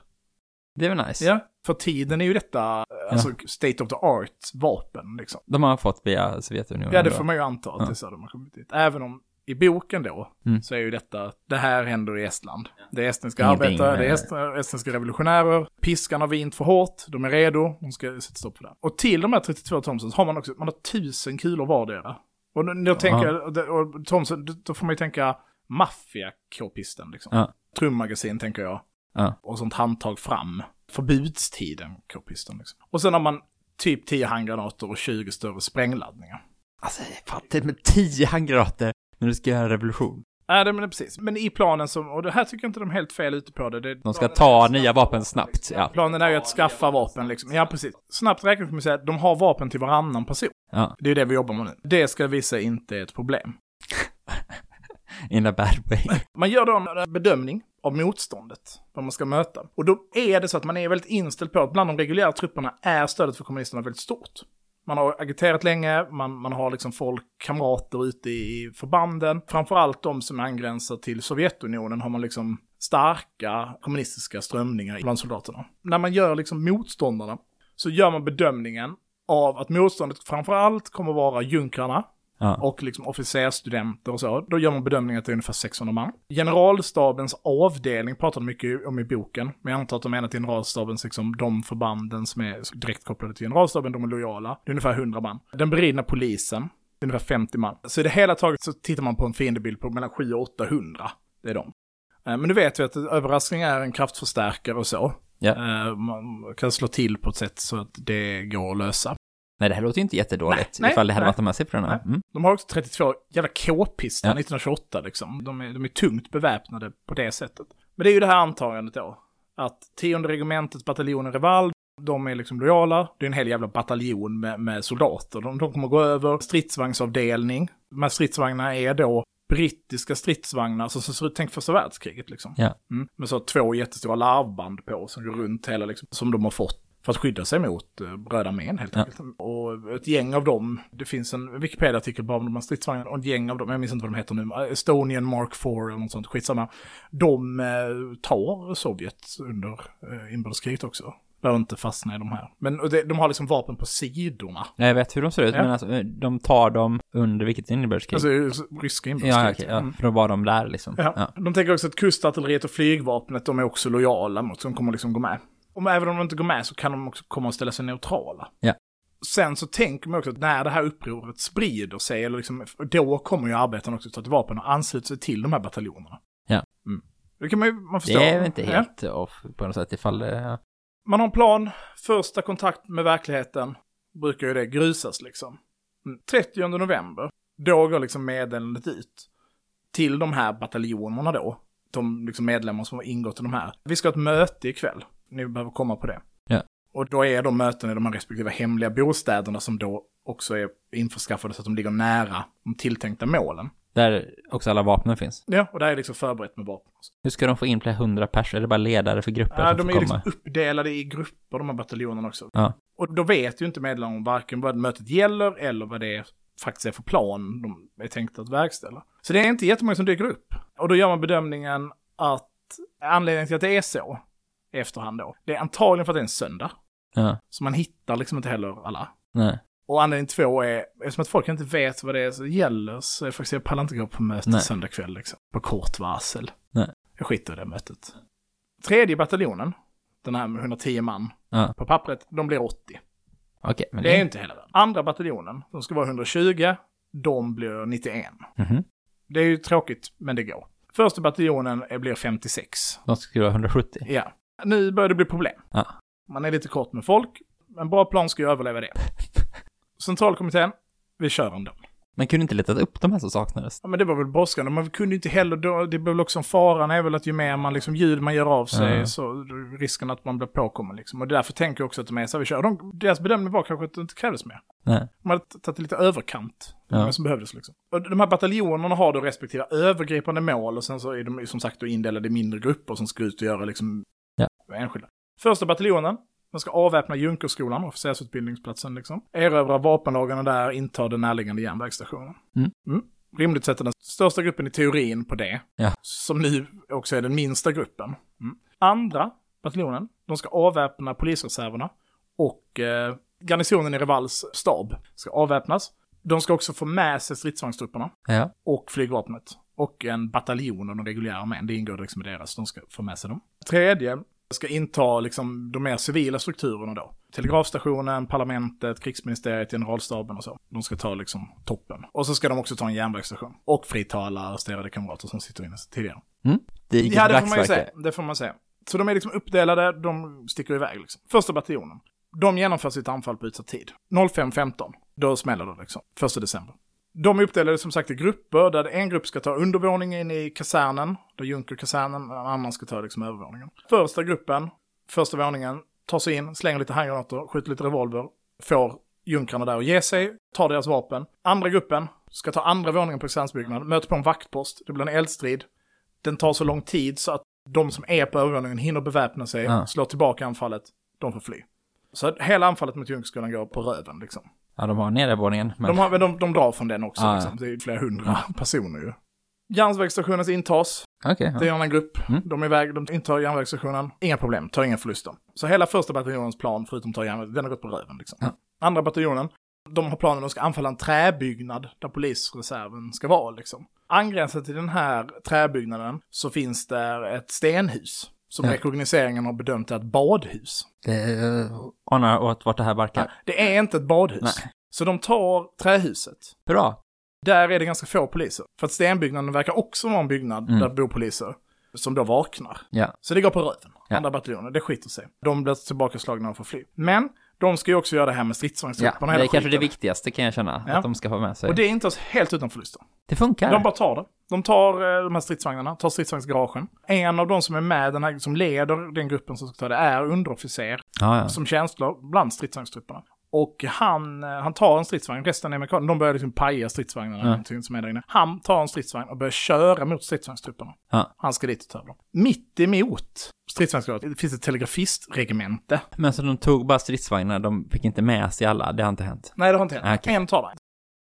Det är väl nice. Ja, för tiden är ju detta, eh, alltså state of the art vapen liksom. De har fått via Sovjetunionen. Ja, det får man ju anta att Ja. det är så de har kommit dit. Även om i boken då, Mm. så är ju detta, det här händer i Estland. Det är estniska arbetare, det är est- estniska revolutionärer, piskan har vint för hårt, de är redo, de ska sätta stopp för det. Och till de här 32 Thompsons har man också, man har tusen kulor vardera. Och då, tänker jag, och Thompson, då- då får man ju tänka maffia-k-pisten liksom. Ja. Trummagasin tänker jag. Ja. Och sånt handtag fram. Förbudstiden, k-pisten liksom. Och sen har man typ 10 handgranater och 20 större sprängladdningar. Alltså, fan, det med 10 handgranater när du ska göra revolution. Nej, det, men precis. Men i planen som, och det här tycker jag inte de är helt fel ute på det. det De ska ta nya vapen snabbt. Ja. Planen är ju att skaffa vapen liksom. Ja, precis. Snabbt räknat kan man säga att de har vapen till varannan person. ja. Det är det vi jobbar med nu. Det ska visa inte är ett problem. In a bad way. Man gör då en bedömning av motståndet, vad man ska möta. Och då är det så att man är väldigt inställd på att bland de reguljära trupperna är stödet för kommunisterna väldigt stort. Man har agiterat länge, man, man har liksom folk, kamrater ute i förbanden. Framförallt de som angränsar till Sovjetunionen har man liksom starka kommunistiska strömningar bland soldaterna. När man gör liksom motståndarna så gör man bedömningen av att motståndet framförallt kommer vara junkrarna, Ja. och liksom officersstudenter och så, då gör man bedömningen att det är ungefär 600 man. Generalstabens avdelning pratar de mycket om i boken, men jag antar att de menar till generalstabens, liksom de förbanden som är direkt kopplade till generalstaben, de är lojala. Det är ungefär 100 man. Den beridna polisen, det är ungefär 50 man. Så i det hela taget så tittar man på en fiendebild på mellan 700 och 800. Det är de. Eh, Men nu vet vi att överraskning är en kraftförstärkare och så. Eh, Man kan slå till på ett sätt så att det går att lösa. Nej, det här låter ju inte jättedåligt. Nej, ifall det hade nej. varit de här siffrorna. Mm. De har också 32 jävla k-pistar Ja. 1928 liksom. De är, de är tungt beväpnade på det sättet. Men det är ju det här antagandet då. Att tionde regementets bataljoner Reval, de är liksom lojala. Det är en hel jävla bataljon med, med soldater. De, de kommer gå över stridsvagnsavdelning. De här stridsvagnarna är då brittiska stridsvagnar som ser ut, tänk första världskriget liksom. Ja. Mm. Med så två jättestora larvband på som går runt hela liksom, som de har fått För att skydda sig mot eh, Röda armén helt Ja. enkelt. Och ett gäng av dem, det finns en Wikipedia-artikel bara om de här stridsvagnarna, och ett gäng av dem, jag minns inte vad de heter nu, Estonian Mark 4 eller något sånt, skitsamma. De eh, tar Sovjet under eh, inbördeskriget också. Behöver inte fastna i de här. Men de har liksom vapen på sidorna. Jag vet hur de ser ut, Ja. men alltså, de tar dem under vilket inbördeskrig? Alltså ryska inbördeskriget. ja, ja, Mm. för då var de där liksom. Ja. Ja. De tänker också att kustartilleriet och flygvapnet, de är också lojala mot, de kommer liksom gå med. Och även om de inte går med så kan de också komma och ställa sig neutrala. Ja. Sen så tänker man också att när det här upproret sprider sig, eller liksom, då kommer ju arbetarna också ta till vapen och ansluta sig till de här bataljonerna. Ja. Mm. Det kan man ju, man förstår. Det är väl inte Ja. helt off på något sätt ifall det... Ja. Man har en plan, första kontakt med verkligheten brukar ju det grusas liksom. Mm. 30 november, då går liksom meddelandet ut till de här bataljonerna då. De liksom medlemmar som har ingått i de här. Vi ska ha ett möte ikväll. Ni behöver komma på det. Ja. Och då är de möten i de här respektive hemliga bostäderna som då också är införskaffade så att de ligger nära de tilltänkta målen. Där också alla vapnen finns. Ja, och där är liksom förberett med vapen. Hur ska de få in flera hundra pers? Är det bara ledare för grupper Ja, de är liksom uppdelade i grupper, de här bataljonerna också. Ja. Och då vet ju inte medlemmarna om varken vad mötet gäller eller vad det är, faktiskt är för plan de är tänkta att verkställa. Så det är inte jättemånga som dyker upp. Och då gör man bedömningen att anledningen till att det är så, i efterhand då, det är antagligen för att det är en söndag. Ja, Så man hittar liksom inte heller alla. nej. Och anledning två är, eftersom att folk inte vet vad det är som gäller, så är faktiskt, jag pallar inte gå på möte Nej. söndag kväll liksom. På kort varsel. Nej. Jag skiter i det mötet. Tredje bataljonen, den här med 110 man, Ja, på pappret, de blir 80. okej. men Det är inte hela världen. Andra bataljonen, de ska vara 120, de blir 91. Mhm. Det är ju tråkigt, men det går. Första bataljonen blir 56. De skulle vara 170. Ja. Nu börjar det bli problem. Ja. Man är lite kort med folk. En bra plan ska ju överleva det. Centralkommittén, vi kör ändå. Man kunde inte letat upp de här som saknades. Ja, men det var väl brådskande. Man kunde inte heller, då, det blev också en faran är väl att ju mer man liksom ljud man gör av sig Ja. så risken att man blir påkommen liksom. Och därför tänker jag också att de är så här, vi kör. De, deras bedömning var kanske att det inte krävdes mer. Nej. De hade tagit lite överkant. Ja. som behövdes liksom. Och de här bataljonerna har då respektive övergripande mål och sen så är de som sagt då indelade i mindre grupper som ska ut och göra liksom Ja. enskilda. Första bataljonen, de ska avväpna Junkerskolan, officersutbildningsplatsen liksom. Erövra vapenlagarna där, inta den närliggande järnvägsstationen. Mm. Rimligt sätta den största gruppen i teorin på det. Ja. Som nu också är den minsta gruppen. Mm. Andra bataljonen, de ska avväpna polisreserverna och eh, garnisonen i Revals stab ska avväpnas. De ska också få med sig stridsvagnstrupperna Ja. och flygvapnet. Och en bataljon av de reguljära armén, det ingår liksom i deras, de ska få med sig dem. Tredje ska inta liksom de mer civila strukturerna då. Telegrafstationen, parlamentet, krigsministeriet, generalstaben och så. De ska ta liksom toppen. Och så ska de också ta en järnvägsstation. Och frita alla arresterade kamrater som sitter inne tidigare. Det gick Ja, det får man ju säga. Det får man säga. Så de är liksom uppdelade, de sticker iväg liksom. Första bataljonen. De genomför sitt anfall på utsatt tid. 05.15. Då smäller det liksom. Första december. De är uppdelade som sagt i grupper, där en grupp ska ta undervåningen i kasernen, där Junkerkasernen, en annan ska ta liksom övervåningen. Första gruppen, första våningen, tar sig in, slänger lite handgranater, skjuter lite revolver, får junkrarna där att ge sig, tar deras vapen. Andra gruppen ska ta andra våningen på kasernsbyggnaden, möter på en vaktpost, det blir en eldstrid. Den tar så lång tid så att de som är på övervåningen hinner beväpna sig, Ja. slår tillbaka anfallet, de får fly. Så hela anfallet mot Junkerskolan går på röven liksom. Ja, de har nedervåningen. Men... De, har, men de, de drar från den också, Ah, liksom. det är flera hundra personer ju. Järnvägsstationen ska intas, Okej. det är ja. en annan grupp. Mm. De är iväg, de intar järnvägsstationen. Inga problem, tar inga förluster. Så hela första bataljonens plan, förutom ta järnväg, den har gått på röven liksom. Ja. Andra bataljonen, de har planen att de ska anfalla en träbyggnad där polisreserven ska vara liksom. Angränsat till den här träbyggnaden så finns där ett stenhus. Som Ja. rekognoseringen har bedömt är ett badhus. Det uh, anar åt vart det här barkar. Det är inte ett badhus. Nej. Så de tar trähuset. Bra. Där är det ganska få poliser. För att stenbyggnaden verkar också vara en byggnad Mm. där bor poliser. Som då vaknar. Ja. Så det går på röven. Ja. Andra bataljoner, det skiter sig. De blir tillbakaslagna och får fly. Men de ska ju också göra det här med Ja, stridsvagnstrupperna. det hela är kanske det skiten. viktigaste kan jag känna. Ja. Att de ska få med sig. Och det är inte helt utan förluster. det funkar. De bara tar det. De tar eh, de här stridsvagnarna, tar stridsvagnsgaragen. En av de som är med, den här som leder den gruppen som ska ta det, är underofficer Ja, ja. som tjänstlar bland stridsvagnstrupperna. Och han, eh, han tar en stridsvagn, resten är amerikaner, de börjar liksom paja stridsvagnarna, Ja. som är där inne. Han tar en stridsvagn och börjar köra mot stridsvagnstrupperna. Ja. Han ska dit och ta dem. Mitt emot stridsvagnsgatan finns ett telegrafistregemente. Men så de tog bara stridsvagnar, de fick inte med sig alla, det har inte hänt. Nej, det har inte hänt. Ah, okej. En tar den.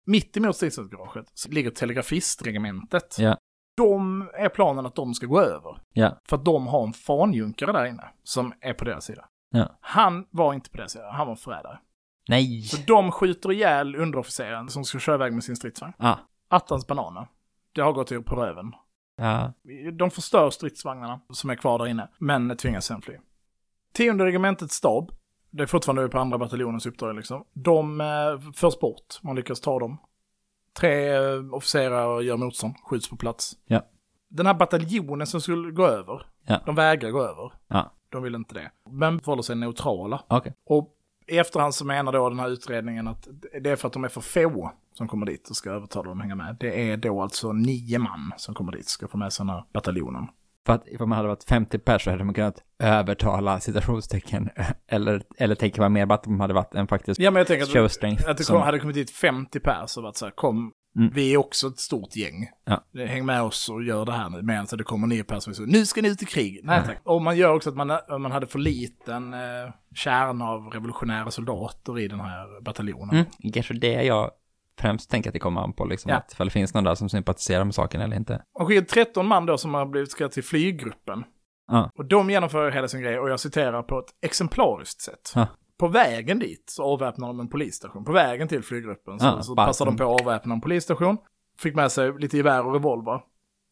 Mitt emot stridsvagnsgaraget ligger telegrafistregementet. Ja. De är planen att de ska gå över. Ja. För att de har en fanjunkare där inne som är på deras sida. Ja. Han var inte på deras sida, han var förrädare. Nej! Så de skjuter ihjäl underofficeren som ska köra iväg med sin stridsvagn. Ah, Attans bananer. Det har gått er på röven. ja. De förstör stridsvagnarna som är kvar där inne, men tvingas sen fly. Tionde regementets stab, det är fortfarande på andra bataljonens uppdrag liksom, de eh, förs bort. Man lyckas ta dem. Tre eh, officerare gör motstånd, skjuts på plats. Ja. Den här bataljonen som skulle gå över, Ja. de vägrar gå över. Ja. De vill inte det. Men förhåller sig neutrala. Okej. Och i efterhand så menar då den här utredningen att det är för att de är för få som kommer dit och ska övertala dem att hänga med. Det är då alltså nio man som kommer dit, ska få med sig den här bataljonen. För att ifall man hade varit 50 personer så hade man kunnat övertala citationstecken. Eller, eller tänker man mer på att de hade varit en faktisk Ja, men jag tänker att, att det som- kom, hade kommit dit 50 pers och varit så här, kom, Mm. vi är också ett stort gäng. Ja. Häng med oss och gör det här nu. Så det kommer nio personer och så, nu ska ni ut i krig. Nej tack. Och man gör också att man, om man hade för liten eh, kärna av revolutionära soldater i den här bataljonen. Mm, kanske det jag främst tänker att det kommer an på, liksom, Ja. att ifall det finns någon där som sympatiserar med saken eller inte. Man skickar 13 man då som har blivit ska till flyggruppen. Ja. Och de genomför hela sin grej och jag citerar på ett exemplariskt sätt. Ja. På vägen dit så avväpnar de en polisstation. På vägen till flyggruppen så, Ja, så passar de på att avväpna en polisstation. Fick med sig lite gevär och revolver.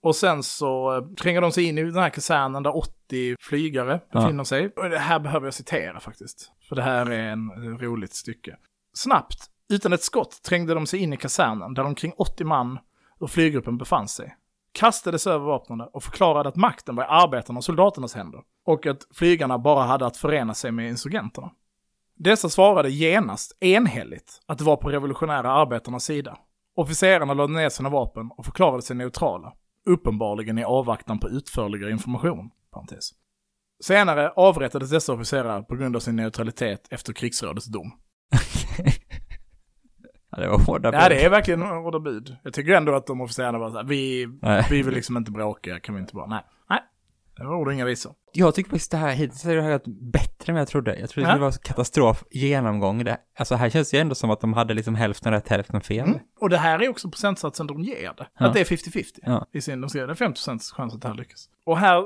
Och sen så eh, tränger de sig in i den här kasernen där 80 flygare befinner sig. Och det här behöver jag citera faktiskt. För det här är en ett roligt stycke. Snabbt, utan ett skott, trängde de sig in i kasernen där omkring 80 man ur flyggruppen befann sig. Kastade sig över vapnen och förklarade att makten var i arbetarnas och soldaternas händer. Och att flygarna bara hade att förena sig med insurgenterna. Dessa svarade genast enhälligt att det var på revolutionära arbetarnas sida. Officerarna lade ner sina vapen och förklarade sig neutrala. Uppenbarligen i avvaktan på utförligare information. Parentes. Senare avrättades dessa officerare på grund av sin neutralitet efter krigsrådets dom. Ja, det var hårda Ja, bud. det är verkligen hårda bud. Jag tycker ändå att de officerarna var så här, vi, Nej. vi vill liksom inte bråka, kan vi inte bara, nej. Ord och inga visor. Jag tycker faktiskt det här hittills har gått bättre än vad jag trodde. Jag trodde Ja. det var katastrof genomgång. Det, alltså här känns det ju ändå som att de hade liksom hälften rätt, hälften fel. Mm. Och det här är också procentsatsen de ger det. Ja. Att det är 50-50. Ja. I sin, de säger det är 50% chans att det här lyckas. Och här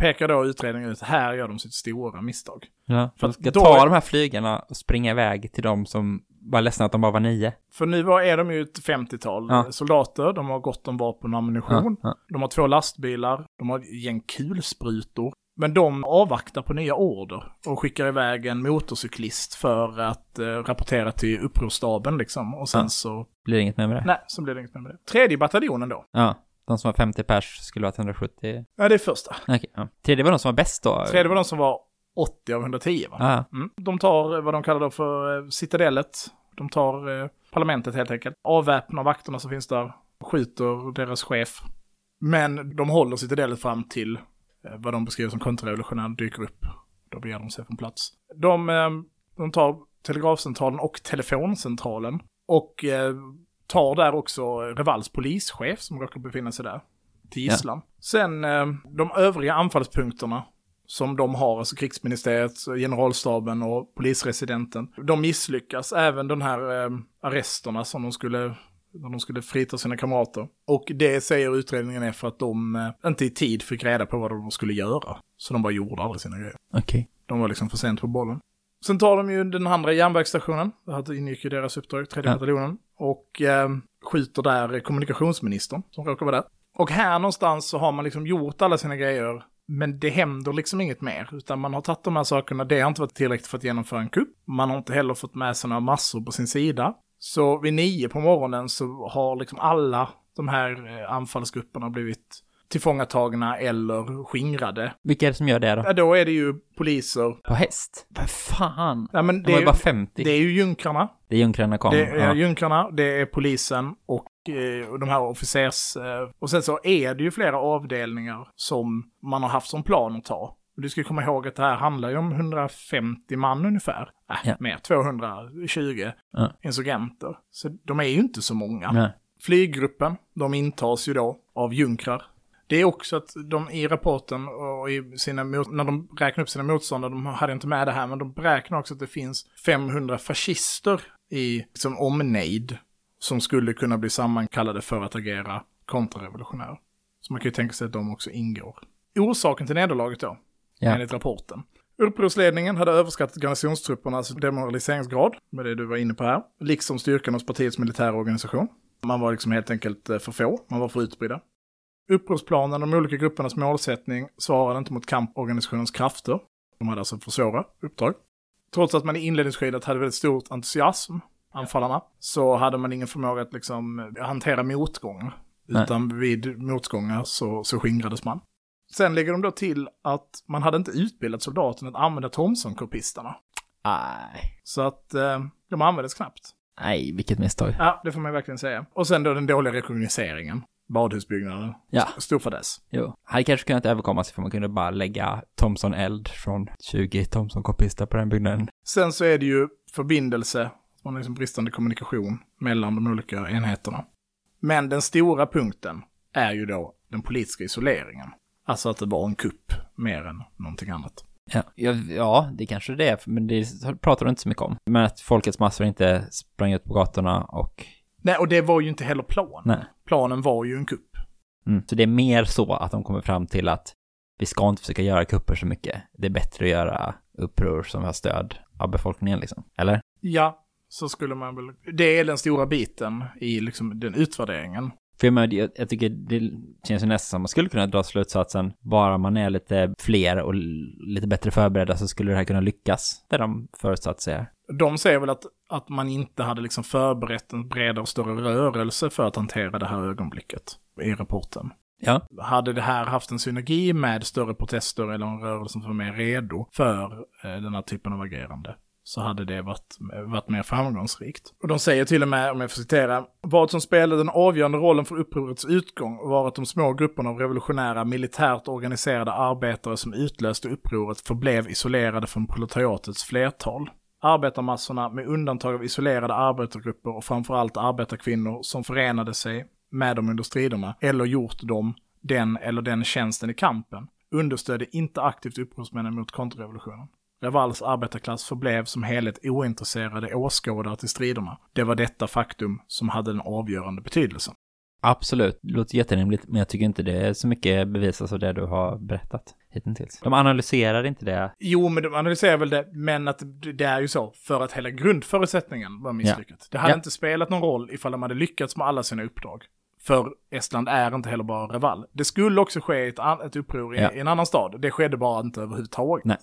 pekar då utredningen ut, här gör de sitt stora misstag. Ja, För de ska att då ta de här flygarna och springa iväg till de som var ledsna att de bara var nio. För nu är de ju ett 50-tal Ja. soldater, de har gott om vapen och ammunition. Ja, De har två lastbilar, de har ett gäng kulsprutor. Men de avvaktar på nya order och skickar iväg en motorcyklist för att eh, rapportera till upprorsstaben liksom. Och sen Ja. så, Blir det inget mer med det? nej, så blir det inget mer med det. Tredje bataljonen då. Ja, de som var 50 pers skulle vara 170. Ja, det är första. Okej, ja. Tredje var de som var bäst då? Tredje var de som var 80 av 110 va? Ja, Mm. De tar eh, vad de kallar då för eh, citadellet. De tar eh, parlamentet helt enkelt. Avväpnar vakterna som finns där. Skjuter deras chef. Men de håller citadellet fram till eh, vad de beskriver som kontrarevolutionär dyker upp. Då begär de sig från plats. De, eh, de tar telegrafcentralen och telefoncentralen. Och eh, tar där också Revals polischef som råkar befinna sig där. Till Ja. gisslan. Sen eh, de övriga anfallspunkterna som de har, alltså krigsministeriet, generalstaben och polisresidenten. De misslyckas, även de här eh, arresterna som de skulle, när de skulle frita sina kamrater. Och det säger utredningen är för att de eh, inte i tid fick reda på vad de skulle göra. Så de bara gjorde aldrig sina grejer. okej. De var liksom för sent på bollen. Sen tar de ju den andra järnvägsstationen, det här ingick ju deras uppdrag, tredje Ja. bataljonen, och eh, skjuter där kommunikationsministern som råkar vara där. Och här någonstans så har man liksom gjort alla sina grejer, men det händer liksom inget mer, utan man har tagit de här sakerna, det har inte varit tillräckligt för att genomföra en kupp. Man har inte heller fått med sig några massor på sin sida. Så vid nio på morgonen så har liksom alla de här eh, anfallsgrupperna blivit tillfångatagna eller skingrade. Vilka är det som gör det då? Ja, då är det ju poliser. På häst? Vad fan? Ja, men De det, var är ju bara 50. det är ju junkrarna, Det är junkrarna kom. det är ja. junkrarna, det är polisen och eh, de här officers... eh, Och sen så är det ju flera avdelningar som man har haft som plan att ta. Du ska komma ihåg att det här handlar ju om 150 man ungefär. Äh, Ja. mer, 220 Ja. insurgenter. Så de är ju inte så många. Nej. Flyggruppen, de intas ju då av junkrar. Det är också att de i rapporten och i sina, mot- när de räknar upp sina motståndare, de hade inte med det här, men de beräknar också att det finns 500 fascister i liksom, omnejd som skulle kunna bli sammankallade för att agera kontrarevolutionärer. Så man kan ju tänka sig att de också ingår. Orsaken till nederlaget då, Ja. enligt rapporten. Upprorsledningen hade överskattat garnisonstruppernas demoraliseringsgrad, med det du var inne på här, liksom styrkan hos partiets militära organisation. Man var liksom helt enkelt eh, för få, man var för utspridda. Upprorsplanen och de olika gruppernas målsättning svarade inte mot kamporganisationens krafter. De hade alltså för svåra uppdrag. Trots att man i inledningsskedet hade väldigt stor entusiasm, anfallarna, så hade man ingen förmåga att liksom eh, hantera motgångar. Utan vid motgångar så, så skingrades man. Sen lägger de då till att man hade inte utbildat soldaterna att använda Thomson-kopisterna. Nej. Så att eh, de användes knappt. Nej, vilket misstag. Ja, det får man verkligen säga. Och sen då den dåliga rekognoseringen. Badhusbyggnaden. Ja. Stor fadäs. Jo. Hade kanske kunnat överkommas ifall man kunde bara lägga Thomson eld från 20 Thomson-kopister på den byggnaden. Sen så är det ju förbindelse, och liksom bristande kommunikation mellan de olika enheterna. Men den stora punkten är ju då den politiska isoleringen. Alltså att det var en kupp mer än någonting annat. Ja, ja, det kanske det är, men det pratar du inte så mycket om. Men att folkets massor inte sprang ut på gatorna och... Nej, och det var ju inte heller planen. Nej. Planen var ju en kupp. Mm. Så det är mer så att de kommer fram till att vi ska inte försöka göra kupper så mycket. Det är bättre att göra uppror som har stöd av befolkningen liksom. Eller? Ja, så skulle man väl... Det är den stora biten i liksom den utvärderingen. För jag, menar, jag, jag tycker det känns ju nästan som man skulle kunna dra slutsatsen, bara man är lite fler och lite bättre förberedda så skulle det här kunna lyckas. Det de förutsatt sig. De säger väl att, att man inte hade liksom förberett en bredare och större rörelse för att hantera det här ögonblicket i rapporten. Ja. Hade det här haft en synergi med större protester eller en rörelse som var mer redo för eh, den här typen av agerande så hade det varit, varit mer framgångsrikt. Och de säger till och med, om jag får citera, vad som spelade den avgörande rollen för upprorets utgång var att de små grupperna av revolutionära, militärt organiserade arbetare som utlöste upproret förblev isolerade från proletariatets flertal. Arbetarmassorna, med undantag av isolerade arbetargrupper och framförallt arbetarkvinnor som förenade sig med dem under striderna eller gjort dem den eller den tjänsten i kampen, understödde inte aktivt upprorsmännen mot kontrrevolutionen. Ravals arbetarklass förblev som helhet ointresserade åskådare till striderna. Det var detta faktum som hade den avgörande betydelsen. Absolut, det låter jätterimligt, men jag tycker inte det är så mycket bevisas av det du har berättat hittills. De analyserar inte det. Jo, men de analyserar väl det, men att det är ju så, för att hela grundförutsättningen var misslyckat. Det hade Ja. inte spelat någon roll ifall de hade lyckats med alla sina uppdrag. För Estland är inte heller bara Reval. Det skulle också ske ett, ett uppror i, Ja. i en annan stad. Det skedde bara inte överhuvudtaget. Nej.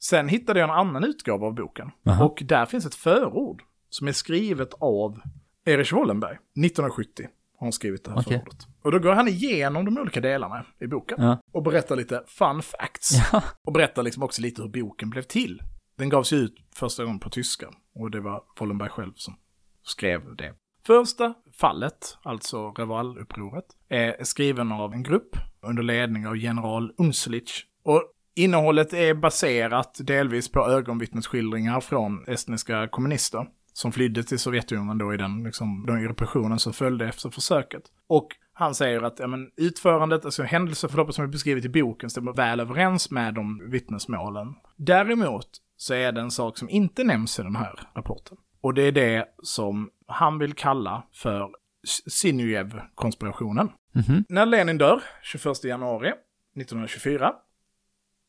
Sen hittade jag en annan utgåva av boken. Aha. Och där finns ett förord som är skrivet av Erich Wallenberg, 1970. Har han skrivit det här Okej. förordet. Och då går han igenom de olika delarna i boken. Ja. Och berättar lite fun facts. Ja. Och berättar liksom också lite hur boken blev till. Den gavs ju ut första gången på tyska. Och det var Wallenberg själv som skrev det. Första fallet, alltså Reval-upproret, är skriven av en grupp under ledning av general Unselic. Och innehållet är baserat delvis på ögonvittnesskildringar från estniska kommunister som flydde till Sovjetunionen då i den, liksom, den repressionen som följde efter försöket. Och han säger att ja, men, utförandet, alltså händelseförloppet som är beskrivet i boken stämmer väl överens med de vittnesmålen. Däremot så är det en sak som inte nämns i den här rapporten. Och det är det som han vill kalla för Sinujev-konspirationen. Mhm. När Lenin dör, 21 januari 1924,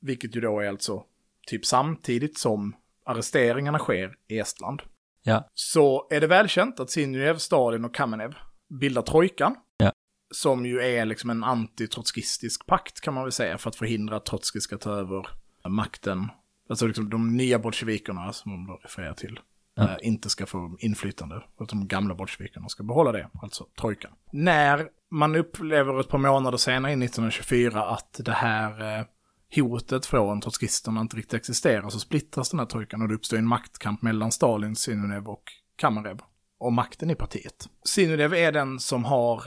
vilket ju då är alltså typ samtidigt som arresteringarna sker i Estland, Ja. så är det välkänt att Sinujev, Stalin och Kamenev bildar trojkan. Ja. Som ju är liksom en antitrotskistisk pakt kan man väl säga för att förhindra att Trotskij ska ta över makten. Alltså liksom de nya bolsjevikerna som de då refererar till. Ja. eh, inte ska få inflytande. Att de gamla bolsjevikerna ska behålla det, alltså trojkan. När man upplever ett par månader senare, in 1924, att det här eh, hotet från trotskisterna inte riktigt existerar så splittras den här trojkan och det uppstår en maktkamp mellan Stalin, Sinunev och Kamarev om makten i partiet. Sinunev är den som har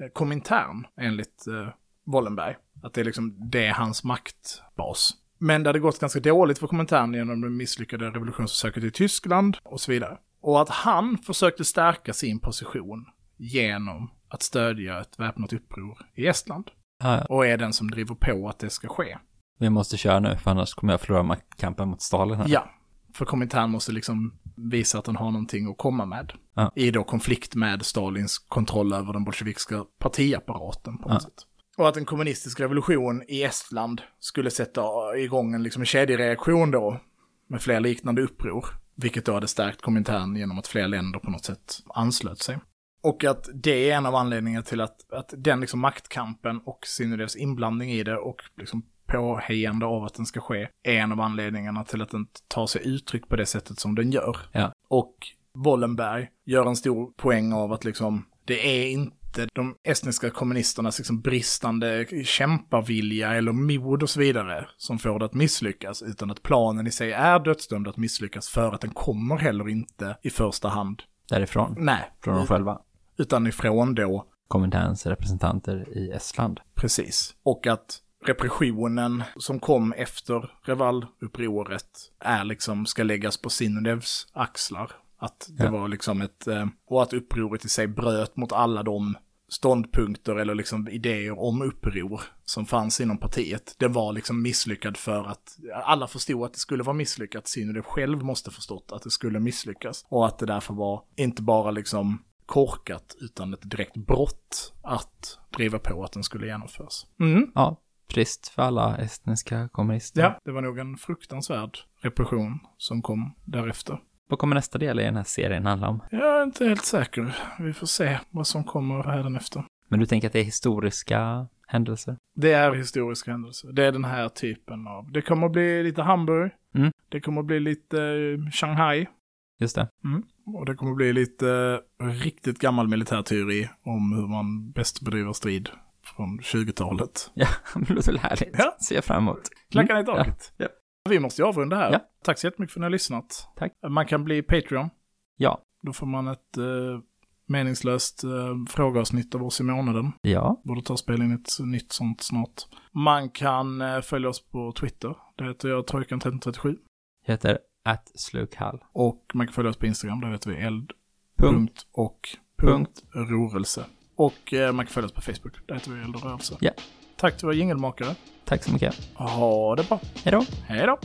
eh, Komintern enligt eh, Wallenberg. Att det är liksom, det är hans maktbas. Men det hade gått ganska dåligt för Komintern genom det misslyckade revolutionsförsöket i Tyskland och så vidare. Och att han försökte stärka sin position genom att stödja ett väpnat uppror i Estland. Ja, Och är den som driver på att det ska ske. Vi måste köra nu, för annars kommer jag förlora maktkampen mot Stalin här. Ja, för Komintern måste liksom visa att den har någonting att komma med. Ja. I då konflikt med Stalins kontroll över den bolsjevikiska partiapparaten på något Ja. sätt. Och att en kommunistisk revolution i Estland skulle sätta igång en, liksom en kedjereaktion då med fler liknande uppror. Vilket då hade stärkt Komintern genom att fler länder på något sätt anslöt sig. Och att det är en av anledningarna till att, att den liksom maktkampen och Synodevs inblandning i det och liksom påhejande av att den ska ske är en av anledningarna till att den tar sig uttryck på det sättet som den gör. Ja. Och Wallenberg gör en stor poäng av att liksom, det är inte de estniska kommunisternas liksom bristande kämpavilja eller mod och så vidare som får det att misslyckas, utan att planen i sig är dödsdömd att misslyckas för att den kommer heller inte i första hand. Därifrån, Nej, från dem själva. utan ifrån då Kominterns representanter i Estland. Precis. Och att repressionen som kom efter Revalupproret är liksom, ska läggas på Sinodevs axlar. Att det Ja. var liksom ett, eh, och att upproret i sig bröt mot alla de ståndpunkter eller liksom idéer om uppror som fanns inom partiet. Det var liksom misslyckad för att alla förstod att det skulle vara misslyckat. Synodev själv måste förstått att det skulle misslyckas. Och att det därför var inte bara liksom korkat utan ett direkt brott att driva på att den skulle genomföras. Mm. Ja, trist för alla estniska kommunister. Ja, det var nog en fruktansvärd repression som kom därefter. Vad kommer nästa del i den här serien handla om? Jag är inte helt säker. Vi får se vad som kommer hädanefter. Men du tänker att det är historiska händelser? Det är historiska händelser. Det är den här typen av... Det kommer att bli lite Hamburg. Mm. Det kommer att bli lite eh, Shanghai. Just det. Och det kommer att bli lite riktigt gammal militärteori om hur man bäst bedriver strid från 20-talet. Ja, det låter väl härligt. Ja. Ser fram emot. Klackarna i Mm. taket. Ja. Vi måste ju avrunda här. Ja. Tack så jättemycket för att ni har lyssnat. Tack. Man kan bli Patreon. Ja. Då får man ett eh, meningslöst eh, frågeavsnitt av oss i månaden. Ja. Borde ta och spela in ett nytt sånt snart. Man kan eh, följa oss på Twitter. Det heter jag Trojkan1337. Jag heter att slukhall. Och man kan följa oss på Instagram. Där heter vi eld. Punkt. Punkt och punkt rörelse. Och eh, man kan följa oss på Facebook. Där heter vi eld och rörelse. Ja. Tack till våra jingelmakare. Tack så mycket. Ha det bra. Hej då. Hej då.